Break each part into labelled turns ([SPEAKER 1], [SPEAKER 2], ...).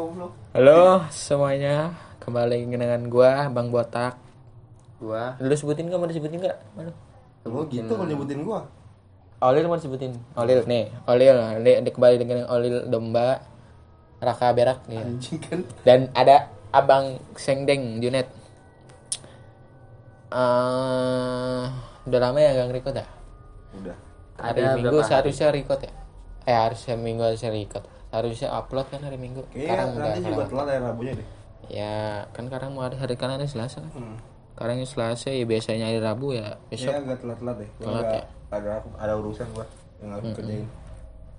[SPEAKER 1] goblok.
[SPEAKER 2] Halo semuanya, kembali dengan gua Bang Botak.
[SPEAKER 3] gua
[SPEAKER 2] Lu sebutin nggak mau disebutin nggak? Mana?
[SPEAKER 1] Oh gitu kalau nyebutin gua.
[SPEAKER 2] Olil mau disebutin. Olil nih, Olil, ini ini kembali dengan Olil domba Raka Berak nih.
[SPEAKER 1] Anjing kan.
[SPEAKER 2] Dan ada Abang Sengdeng Junet. Eh, udah lama ya gak nge-record ya?
[SPEAKER 1] Udah.
[SPEAKER 2] Hari
[SPEAKER 3] Ada
[SPEAKER 2] Minggu seharusnya record ya? Eh harusnya Minggu harusnya record. Harusnya upload kan hari Minggu.
[SPEAKER 1] Kayaknya nanti juga telat hari Rabunya deh.
[SPEAKER 2] Ya kan sekarang mau ada hari kan ada Selasa kan?
[SPEAKER 1] Hmm.
[SPEAKER 2] Sekarang ini Selasa ya biasanya hari Rabu ya besok.
[SPEAKER 1] Iya agak telat-telat deh. Gua
[SPEAKER 2] Telat
[SPEAKER 1] agak ada ada urusan gua yang harus kerjain.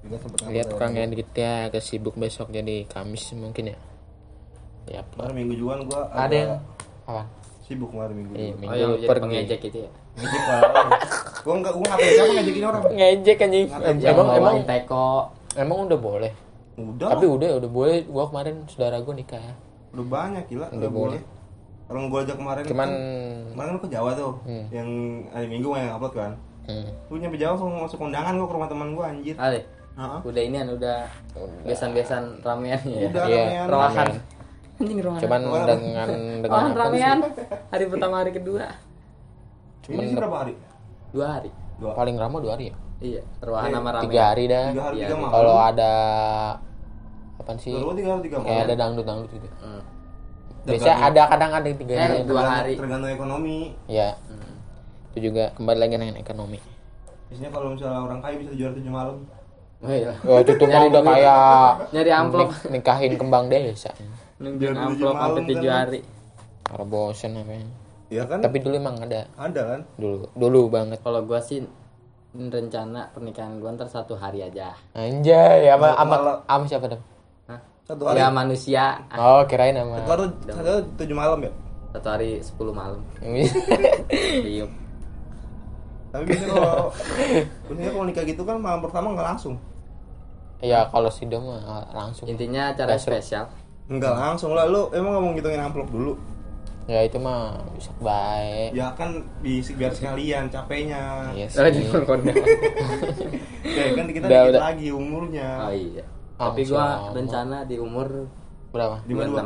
[SPEAKER 1] Juga sempet
[SPEAKER 2] Lihat
[SPEAKER 1] ngupload
[SPEAKER 2] kurang ya dikit ya agak sibuk besok jadi Kamis mungkin ya. Ya.
[SPEAKER 1] Kemarin minggu juga gua
[SPEAKER 2] Ada
[SPEAKER 1] agak
[SPEAKER 2] yang apa?
[SPEAKER 1] sibuk kemarin minggu
[SPEAKER 2] Iya,
[SPEAKER 1] juga.
[SPEAKER 2] minggu
[SPEAKER 3] oh jadi
[SPEAKER 2] pergi.
[SPEAKER 3] pengejek itu ya
[SPEAKER 1] Ngejek lah. Gua enggak gua ngapain siapa ngejekin orang.
[SPEAKER 2] Ngejek anjing. Emang emang
[SPEAKER 3] teko
[SPEAKER 2] emang udah boleh.
[SPEAKER 1] Udah.
[SPEAKER 2] Tapi udah udah boleh. Gua kemarin saudara gua nikah ya.
[SPEAKER 1] udah banyak gila.
[SPEAKER 2] Udah
[SPEAKER 1] Udah
[SPEAKER 2] boleh.
[SPEAKER 1] boleh. Orang gua ajak kemarin
[SPEAKER 2] Cuman
[SPEAKER 1] kan, kemarin kan ke Jawa tuh.
[SPEAKER 2] Hmm.
[SPEAKER 1] Yang hari Minggu yang upload kan.
[SPEAKER 2] hmm,
[SPEAKER 1] Lu nyampe Jawa langsung masuk kondangan gua ke rumah teman gua anjir.
[SPEAKER 3] Ale
[SPEAKER 1] Heeh.
[SPEAKER 3] udah ini udah besan-besan ramean ya
[SPEAKER 1] Udah
[SPEAKER 2] Iya,
[SPEAKER 1] ramean.
[SPEAKER 3] ruahan
[SPEAKER 2] ramean.
[SPEAKER 3] anjing ruahan
[SPEAKER 2] Cuman
[SPEAKER 1] Ruahan.
[SPEAKER 2] dengan dengan sih?
[SPEAKER 3] ramean hari pertama hari kedua
[SPEAKER 1] Ini sih berapa hari?
[SPEAKER 3] dua hari
[SPEAKER 1] Dua.
[SPEAKER 2] paling lama dua hari ya.
[SPEAKER 3] iya ruahan
[SPEAKER 1] Eh,
[SPEAKER 3] sama ramean
[SPEAKER 2] Tiga hari dah.
[SPEAKER 1] Tiga hari
[SPEAKER 3] Iya,
[SPEAKER 1] tiga
[SPEAKER 3] iya.
[SPEAKER 2] Kalau ada apa sih?
[SPEAKER 1] Dua tiga hari tiga malam.
[SPEAKER 2] Kayak ada dangdut dangdut gitu.
[SPEAKER 3] Hmm.
[SPEAKER 2] Biasa ada kadang ada yang tiga
[SPEAKER 3] Eh,
[SPEAKER 2] hari.
[SPEAKER 3] dua
[SPEAKER 1] Tergantung-
[SPEAKER 3] hari.
[SPEAKER 1] Tergantung ekonomi.
[SPEAKER 2] Ya,
[SPEAKER 3] Hmm.
[SPEAKER 2] itu juga kembali lagi dengan ekonomi.
[SPEAKER 1] Biasanya kalau misalnya orang kaya bisa juara tujuh malam.
[SPEAKER 3] oh iya
[SPEAKER 2] Oh, itu tuh mah udah kayak
[SPEAKER 3] nyari amplop
[SPEAKER 2] nik- nikahin kembang desa.
[SPEAKER 3] nungguin amplop sampai tujuh
[SPEAKER 1] kan.
[SPEAKER 3] hari
[SPEAKER 2] Karena bosen apa ya.
[SPEAKER 1] Iya kan?
[SPEAKER 2] Tapi dulu emang ada.
[SPEAKER 1] ada kan?
[SPEAKER 2] Dulu, dulu banget.
[SPEAKER 3] kalau gua sih rencana pernikahan gua ntar satu hari aja
[SPEAKER 2] Anjay, sama sama
[SPEAKER 1] Malah-
[SPEAKER 2] sama siapa dong?
[SPEAKER 1] Satu hari.
[SPEAKER 3] ya manusia
[SPEAKER 2] Oh, kirain sama.
[SPEAKER 1] Satu hari satu hari tujuh malam ya.
[SPEAKER 3] satu hari sepuluh malam Iya.
[SPEAKER 1] Tapi biasanya kalau biasanya kalau nikah gitu kan malam pertama nggak langsung.
[SPEAKER 2] ya kalau si Dom mah langsung.
[SPEAKER 3] intinya acara spesial
[SPEAKER 1] Enggak langsung lah lu emang ngomong ngitungin amplop dulu.
[SPEAKER 2] Ya itu mah bisa baik.
[SPEAKER 1] Ya kan di biar sekalian capeknya.
[SPEAKER 2] Iya sih.
[SPEAKER 3] kondangan.
[SPEAKER 1] Ya kan kita
[SPEAKER 2] Udah,
[SPEAKER 1] dikit
[SPEAKER 2] udah.
[SPEAKER 1] lagi umurnya.
[SPEAKER 3] oh iya tapi
[SPEAKER 2] lama.
[SPEAKER 3] rencana di umur
[SPEAKER 2] Berapa?
[SPEAKER 1] Lima dua.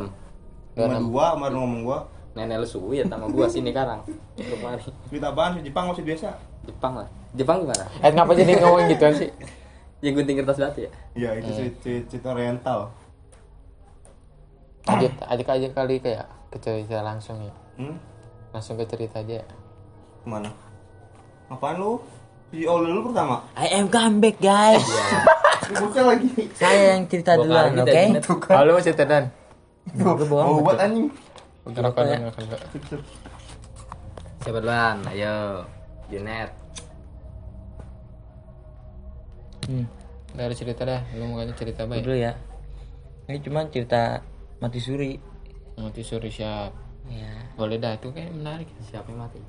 [SPEAKER 3] 26
[SPEAKER 1] Lima dua kemarin ngomong gua.
[SPEAKER 3] nenek lu suwi ya sama gua sini sekarang kemari
[SPEAKER 1] Duit apaan sih Jepang masih biasa.
[SPEAKER 3] Jepang lah Jepang gimana
[SPEAKER 2] Eh ngapa jadi ngomong gitu sih?
[SPEAKER 3] yang gunting kertas batu ya
[SPEAKER 1] Iya itu
[SPEAKER 2] Hmm.
[SPEAKER 1] sweet oriental.
[SPEAKER 2] Ajak ajak aja kali kayak ke cerita langsung ya.
[SPEAKER 1] Hmm?
[SPEAKER 2] Langsung ke cerita aja.
[SPEAKER 1] Ke mana? Apaan lu? Oli lu pertama.
[SPEAKER 4] I am come back guys.
[SPEAKER 1] Buka lagi.
[SPEAKER 4] Saya yang cerita duluan, oke?
[SPEAKER 3] kita internet.
[SPEAKER 2] Halo cerita dan.
[SPEAKER 4] Gue bohong.
[SPEAKER 1] Oh, buat anjing.
[SPEAKER 2] Rokok dan makan enggak?
[SPEAKER 3] siapa duluan ayo Junet
[SPEAKER 4] Hmm,
[SPEAKER 2] Dari cerita dah, lu mau cerita baik.
[SPEAKER 4] dulu ya. Ini cuma cerita mati suri.
[SPEAKER 2] Nanti suruh siap.
[SPEAKER 4] Ya,
[SPEAKER 2] Boleh dah itu kayak menarik.
[SPEAKER 3] siapa yang mati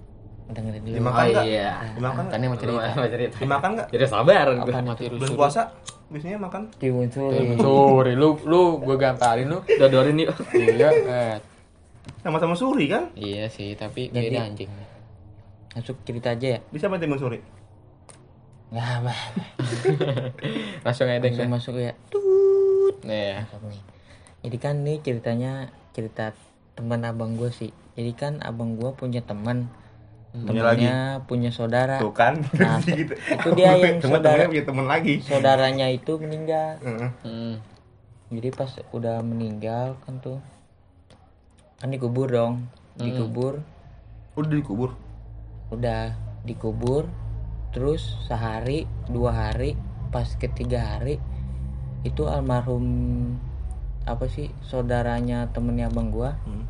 [SPEAKER 4] dengerin dulu.
[SPEAKER 1] Dimakan
[SPEAKER 3] oh
[SPEAKER 1] nggak?
[SPEAKER 3] iya
[SPEAKER 1] Dimakan
[SPEAKER 2] Kan
[SPEAKER 1] nggak?
[SPEAKER 2] mau cerita.
[SPEAKER 3] Mau cerita
[SPEAKER 1] Dimakan nggak?
[SPEAKER 3] jadi sabar
[SPEAKER 2] Apa mati rusuk?
[SPEAKER 1] puasa biasanya makan.
[SPEAKER 4] Timun suri.
[SPEAKER 2] Sorry, lu lu gua gamparin lu.
[SPEAKER 3] dodorin yuk
[SPEAKER 2] Iya, eh.
[SPEAKER 1] Sama-sama suri kan?
[SPEAKER 2] Iya sih, tapi
[SPEAKER 4] Jadi-
[SPEAKER 2] beda anjing.
[SPEAKER 4] Masuk cerita aja ya.
[SPEAKER 1] Bisa main timun suri.
[SPEAKER 4] Nggak apa.
[SPEAKER 2] Langsung edeng
[SPEAKER 4] Langsung
[SPEAKER 2] dah.
[SPEAKER 4] masuk ya. Tut.
[SPEAKER 2] Nih ya.
[SPEAKER 4] Nih. Jadi kan nih ceritanya cerita teman abang gue sih. Jadi kan abang gue punya teman.
[SPEAKER 1] Punya lagi.
[SPEAKER 4] Temennya punya saudara.
[SPEAKER 1] Tuh kan.
[SPEAKER 4] Nah,
[SPEAKER 1] gitu.
[SPEAKER 4] itu dia yang
[SPEAKER 1] Temen-
[SPEAKER 4] saudara-
[SPEAKER 1] temennya punya temen lagi.
[SPEAKER 4] Saudaranya itu meninggal.
[SPEAKER 1] Heeh.
[SPEAKER 2] Hmm.
[SPEAKER 4] jadi pas udah meninggal kan tuh kan dikubur dong dikubur
[SPEAKER 1] Udah dikubur.
[SPEAKER 4] udah dikubur terus sehari dua hari pas ketiga hari itu almarhum apa sih saudaranya temennya abang gua
[SPEAKER 1] Hmm.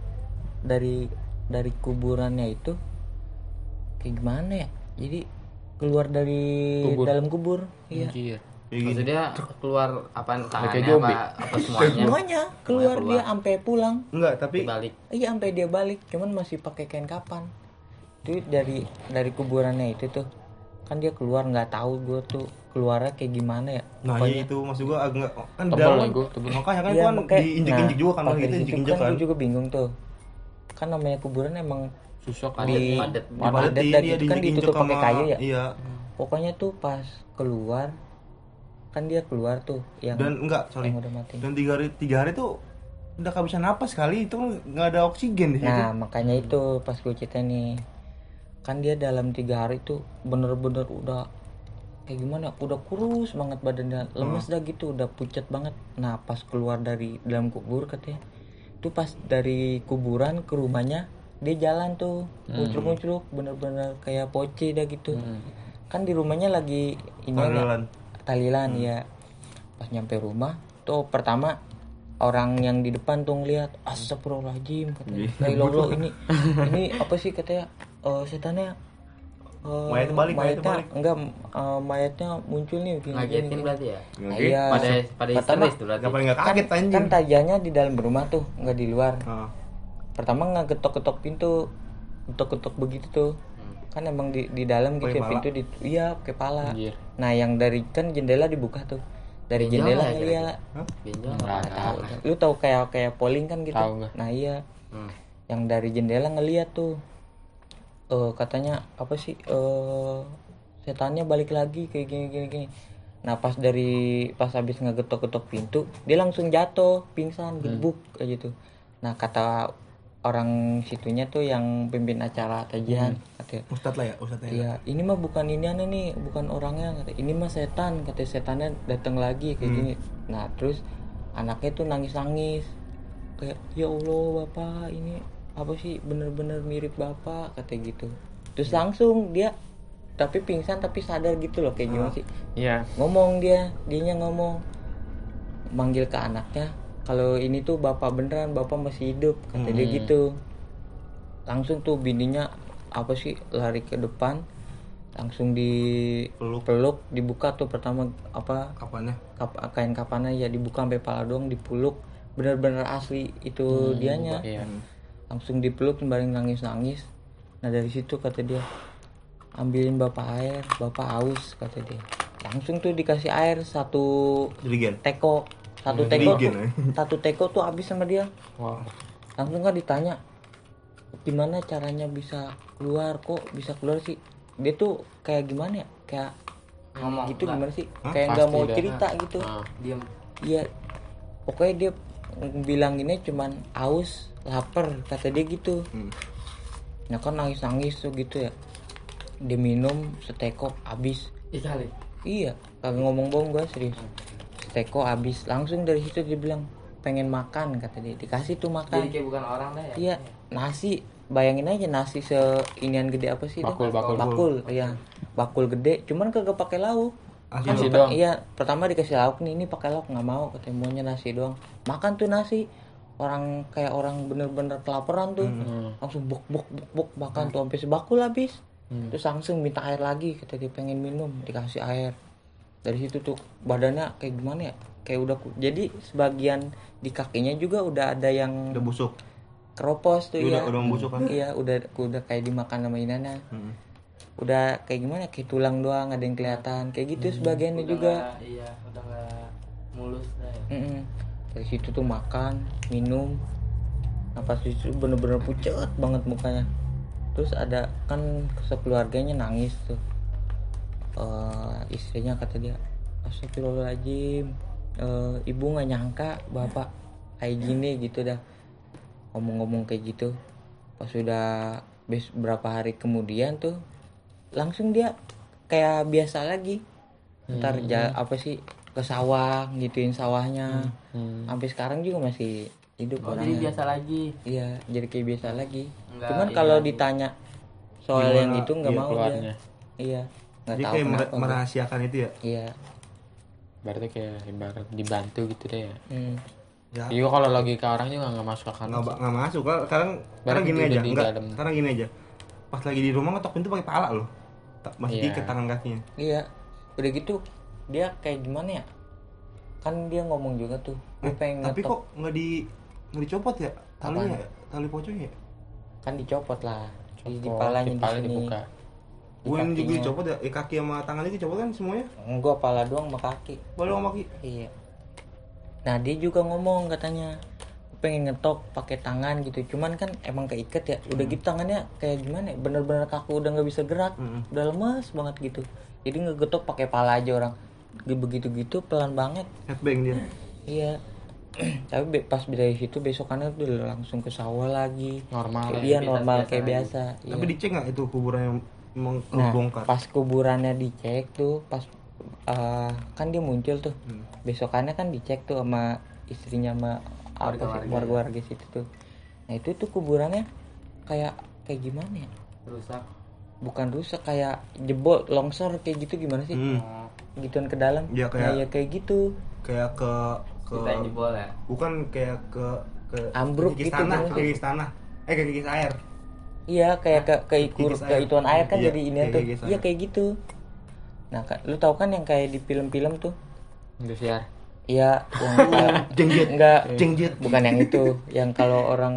[SPEAKER 4] dari dari kuburannya itu kayak gimana ya jadi keluar dari
[SPEAKER 2] Kubur.
[SPEAKER 4] dalam kubur iya
[SPEAKER 2] Anjir.
[SPEAKER 3] Maksudnya keluar apaan tangannya apa apa semuanya
[SPEAKER 4] semuanya keluar
[SPEAKER 3] keluar.
[SPEAKER 4] dia sampai pulang
[SPEAKER 1] Enggak, tapi
[SPEAKER 3] balik
[SPEAKER 4] Iya sampai dia balik, cuman masih pakai kain kapan. Itu dari dari kuburannya itu tuh kan dia keluar nggak tahu gue tuh keluarnya kayak gimana ya.
[SPEAKER 1] Nah iya itu maksud gua agak kan
[SPEAKER 2] Tebal
[SPEAKER 1] dalam makanya kan
[SPEAKER 4] Iya,
[SPEAKER 1] gua kan diinjek-injek
[SPEAKER 4] nah,
[SPEAKER 1] juga kan gitu injek-injek
[SPEAKER 4] kan.
[SPEAKER 1] kan.
[SPEAKER 4] Gue juga bingung tuh. Kan namanya kuburan emang
[SPEAKER 3] Padat
[SPEAKER 4] Di-
[SPEAKER 3] padat
[SPEAKER 4] padat dan itu kan ditutup pakai kayu ya?
[SPEAKER 1] Iya.
[SPEAKER 4] pokoknya tuh pas keluar kan dia keluar tuh yang
[SPEAKER 1] Dan enggak, sorry.
[SPEAKER 4] yang udah mati.
[SPEAKER 1] Dan tiga hari tiga hari tuh udah gak bisa napas kali itu kan nggak ada oksigen di situ.
[SPEAKER 4] Nah makanya itu pas gue cerita nih kan dia dalam tiga hari tuh bener-bener udah kayak gimana udah kurus banget badannya lemes dah gitu udah pucat banget nah pas keluar dari dalam kubur katanya itu pas dari kuburan ke rumahnya dia jalan tuh muncul-muncul bener-bener kayak poce dah gitu kan di rumahnya lagi ini ada-
[SPEAKER 1] Talilan.
[SPEAKER 4] talilan ya pas nyampe rumah tuh pertama orang yang di depan tuh ngeliat astagfirullahaladzim katanya
[SPEAKER 1] Iya.
[SPEAKER 4] "La ilah Allah, ini ini apa sih katanya eh, setannya eh,
[SPEAKER 1] Mayat balik, mayat
[SPEAKER 4] mayatnya
[SPEAKER 1] balik.
[SPEAKER 4] enggak eh, mayatnya muncul nih gini,
[SPEAKER 3] ngagetin
[SPEAKER 4] gini,
[SPEAKER 3] berarti ya
[SPEAKER 4] gini.
[SPEAKER 1] Oke.
[SPEAKER 4] iya
[SPEAKER 3] pada pada
[SPEAKER 4] pertama
[SPEAKER 3] histeris tuh berarti
[SPEAKER 1] Gak
[SPEAKER 4] kan,
[SPEAKER 1] kaget anjing.
[SPEAKER 4] kan tajanya di dalam rumah tuh nggak di luar
[SPEAKER 1] Ah.
[SPEAKER 4] Pertama nggak ketok-ketok pintu ketok-ketok begitu tuh. Kan emang di di dalam gitu ya pintu di iya pakai pala.
[SPEAKER 2] Anjir.
[SPEAKER 4] nah yang dari kan jendela dibuka tuh. Dari
[SPEAKER 3] Benjol
[SPEAKER 4] jendela
[SPEAKER 3] ya benjol
[SPEAKER 2] Nggak
[SPEAKER 4] tahu. lu tahu kayak kayak polling kan gitu?
[SPEAKER 2] Tahu
[SPEAKER 4] nah iya.
[SPEAKER 3] Hmm.
[SPEAKER 4] yang dari jendela ngeliat tuh eh katanya apa sih eh setannya balik lagi kayak gini gini gini. Nah pas dari pas habis ngegetok-getok pintu dia langsung jatuh pingsan gebuk kayak gitu. Nah kata orang situnya tuh yang pimpin acara tajian katanya
[SPEAKER 1] Ustadz lah ya, Ustadz ya.
[SPEAKER 4] Iya, ini mah bukan ini aneh nih, bukan orangnya. Kata, ini mah setan, kata setannya datang lagi kayak gini. Nah, terus anaknya tuh nangis-nangis. Kayak, ya Allah, Bapak, ini apa sih bener-bener mirip Bapak, kata gitu. Terus langsung dia tapi pingsan tapi sadar gitu loh kayak gimana sih.
[SPEAKER 2] Iya.
[SPEAKER 4] Ngomong dia, dianya ngomong manggil ke anaknya. Kalau ini tuh Bapak beneran, Bapak masih hidup, kata dia gitu langsung tuh bininya apa sih lari ke depan langsung dipeluk
[SPEAKER 1] Peluk.
[SPEAKER 4] dibuka tuh pertama apa
[SPEAKER 1] Kapannya?
[SPEAKER 4] kap, kain kapannya ya dibuka sampai pala doang dipeluk bener-bener asli itu dianya
[SPEAKER 2] Iya.
[SPEAKER 4] langsung dipeluk bareng nangis nangis nah dari situ kata dia ambilin bapak air bapak haus kata dia langsung tuh dikasih air satu
[SPEAKER 1] Jeligen.
[SPEAKER 4] teko satu
[SPEAKER 1] Iya,
[SPEAKER 4] teko tuh,
[SPEAKER 1] eh.
[SPEAKER 4] satu teko tuh habis sama dia.
[SPEAKER 2] Wow.
[SPEAKER 4] langsung kan ditanya gimana caranya bisa keluar? Kok bisa keluar sih? Dia tuh kayak gimana ya? Kayak
[SPEAKER 3] Ngomong,
[SPEAKER 4] gitu gimana sih?
[SPEAKER 1] Hah?
[SPEAKER 4] kayak nggak mau cerita gitu.
[SPEAKER 2] Ah.
[SPEAKER 3] diem.
[SPEAKER 4] Iya. Pokoknya dia bilang ini cuman aus lapar kata dia gitu.
[SPEAKER 1] Hmm.
[SPEAKER 4] nah kan nangis nangis tuh gitu ya. Dia minum setekok habis.
[SPEAKER 3] Kali.
[SPEAKER 4] Iya kagak ngomong bohong gue serius setekok habis langsung dari situ dia bilang pengen makan kata dia dikasih tuh
[SPEAKER 3] jadi
[SPEAKER 4] makan
[SPEAKER 3] kayak bukan orang dah ya
[SPEAKER 4] Iya, nasi. Bayangin aja nasi se inian gede apa sih? itu?
[SPEAKER 2] Bakul, bakul.
[SPEAKER 4] bakul. Iya, bakul gede. Cuman kagak pakai lauk.
[SPEAKER 1] Asli
[SPEAKER 2] Nasi doang.
[SPEAKER 4] Iya, pertama dikasih lauk nih, ini pakai lauk nggak mau. Katanya maunya nasi doang. Makan tuh nasi. Orang kayak orang bener-bener kelaparan tuh. Langsung buk buk buk buk makan tuh sampai sebakul habis. Terus langsung minta air lagi. Kata dia pengen minum, dikasih air. Dari situ tuh badannya kayak gimana ya? Kayak udah ku- jadi sebagian di kakinya juga udah ada yang
[SPEAKER 1] Udah busuk.
[SPEAKER 4] keropos tuh
[SPEAKER 1] Udah
[SPEAKER 4] ya
[SPEAKER 1] udah membusuk kan?
[SPEAKER 4] iya udah udah kayak dimakan sama Inana
[SPEAKER 1] Hmm.
[SPEAKER 4] udah kayak gimana kayak tulang doang ada yang kelihatan kayak gitu sebagiannya
[SPEAKER 3] Udah
[SPEAKER 4] juga
[SPEAKER 3] nggak- iya udah nggak mulus dah ya
[SPEAKER 4] Mm-mm. dari situ tuh makan minum pas itu bener-bener pucet banget mukanya terus ada kan sekeluarganya nangis tuh Eh, istrinya kata dia Astagfirullahaladzim Eh, ibu nggak nyangka bapak kayak gini gitu dah. Ngomong-ngomong kayak gitu pas sudah bes berapa hari kemudian tuh langsung dia kayak biasa lagi. Ntar ja- apa sih ke sawah gituin sawahnya.
[SPEAKER 2] Hmm.
[SPEAKER 4] sampai sekarang juga masih hidup
[SPEAKER 3] oh jadi biasa lagi?
[SPEAKER 4] Iya jadi kayak biasa lagi.
[SPEAKER 3] Nggak
[SPEAKER 4] cuman
[SPEAKER 3] ini
[SPEAKER 4] kalau ditanya soal
[SPEAKER 1] Gimana?
[SPEAKER 4] yang itu nggak
[SPEAKER 1] Iya,
[SPEAKER 4] mau
[SPEAKER 2] keluarnya.
[SPEAKER 4] dia iya nggak
[SPEAKER 1] Jadi
[SPEAKER 4] tahu
[SPEAKER 1] kayak
[SPEAKER 4] kenapa
[SPEAKER 1] merahasiakan itu ya.
[SPEAKER 4] iya
[SPEAKER 2] Berarti kayak ibarat dibantu gitu deh ya.
[SPEAKER 4] hmm.
[SPEAKER 1] Ya.
[SPEAKER 2] Iya kalau logika orang juga nggak masuk akal.
[SPEAKER 1] Nggak, nggak masuk. Kalau Sekarang sekarang gini aja.
[SPEAKER 2] di
[SPEAKER 1] Enggak. Sekarang gini aja. Pas lagi di rumah ngetok pintu pakai pala loh. Masih
[SPEAKER 2] Iya.
[SPEAKER 1] diikat tangan kakinya.
[SPEAKER 4] iya udah gitu dia kayak gimana ya kan dia ngomong juga tuh gue pengen
[SPEAKER 1] Tapi
[SPEAKER 4] ngetok
[SPEAKER 1] kok nggak di nggak dicopot ya? Talinya ya? Tali pocongnya ya?
[SPEAKER 4] kan dicopot lah di, di palanya di
[SPEAKER 2] kepala
[SPEAKER 4] sini
[SPEAKER 2] dibuka.
[SPEAKER 1] Gue yang juga dicopot ya? Eh, kaki sama tangan itu dicopot kan semuanya?
[SPEAKER 4] gua pala doang sama kaki
[SPEAKER 1] Boleh sama kaki?
[SPEAKER 4] iya nah dia juga ngomong katanya pengen ngetok pakai tangan gitu cuman kan emang keikat ya udah gitu tangannya kayak gimana ya bener-bener kaku udah nggak bisa gerak
[SPEAKER 1] Mm-mm.
[SPEAKER 4] udah lemes banget gitu jadi ngegetok pakai pala aja orang begitu gitu pelan banget
[SPEAKER 1] Headbang dia.
[SPEAKER 4] iya tapi be- pas dari situ besokannya tuh langsung ke sawah lagi
[SPEAKER 2] Normal.
[SPEAKER 4] Kayak
[SPEAKER 2] ya.
[SPEAKER 4] dia normal kayak biasa
[SPEAKER 1] Tapi
[SPEAKER 4] iya.
[SPEAKER 1] dicek nggak itu kuburan yang emang
[SPEAKER 4] nah pas kuburannya dicek tuh pas eh, kan dia muncul tuh.
[SPEAKER 1] Hmm.
[SPEAKER 4] besokannya kan dicek tuh sama istrinya sama apa sih
[SPEAKER 3] Warga-warga,
[SPEAKER 4] warga warga situ tuh. Nah itu tuh kuburannya kayak kayak gimana ya?
[SPEAKER 3] Rusak.
[SPEAKER 4] Bukan rusak kayak jebol longsor kayak gitu gimana sih?
[SPEAKER 1] Hmm.
[SPEAKER 4] gituan ke dalam.
[SPEAKER 1] Iya, kayak-
[SPEAKER 4] Nah, ya kayak gitu.
[SPEAKER 1] Kayak ke ke
[SPEAKER 3] kita yang jebol ya?
[SPEAKER 1] bukan kayak ke ke
[SPEAKER 4] Ambruk gitu,
[SPEAKER 1] tanah, ke kikis tanah. Eh ke kikis air.
[SPEAKER 4] Iya kayak ke ke ikur
[SPEAKER 1] Kikis
[SPEAKER 4] ke
[SPEAKER 1] air.
[SPEAKER 4] ituan air kan
[SPEAKER 1] Iya,
[SPEAKER 4] jadi ini tuh iya kayak gitu nah kan lu tahu kan yang kayak di film-film tuh
[SPEAKER 3] Indosiar
[SPEAKER 4] iya yang
[SPEAKER 1] Jengjet.
[SPEAKER 4] enggak
[SPEAKER 1] Jengjet.
[SPEAKER 4] bukan yang itu yang kalau orang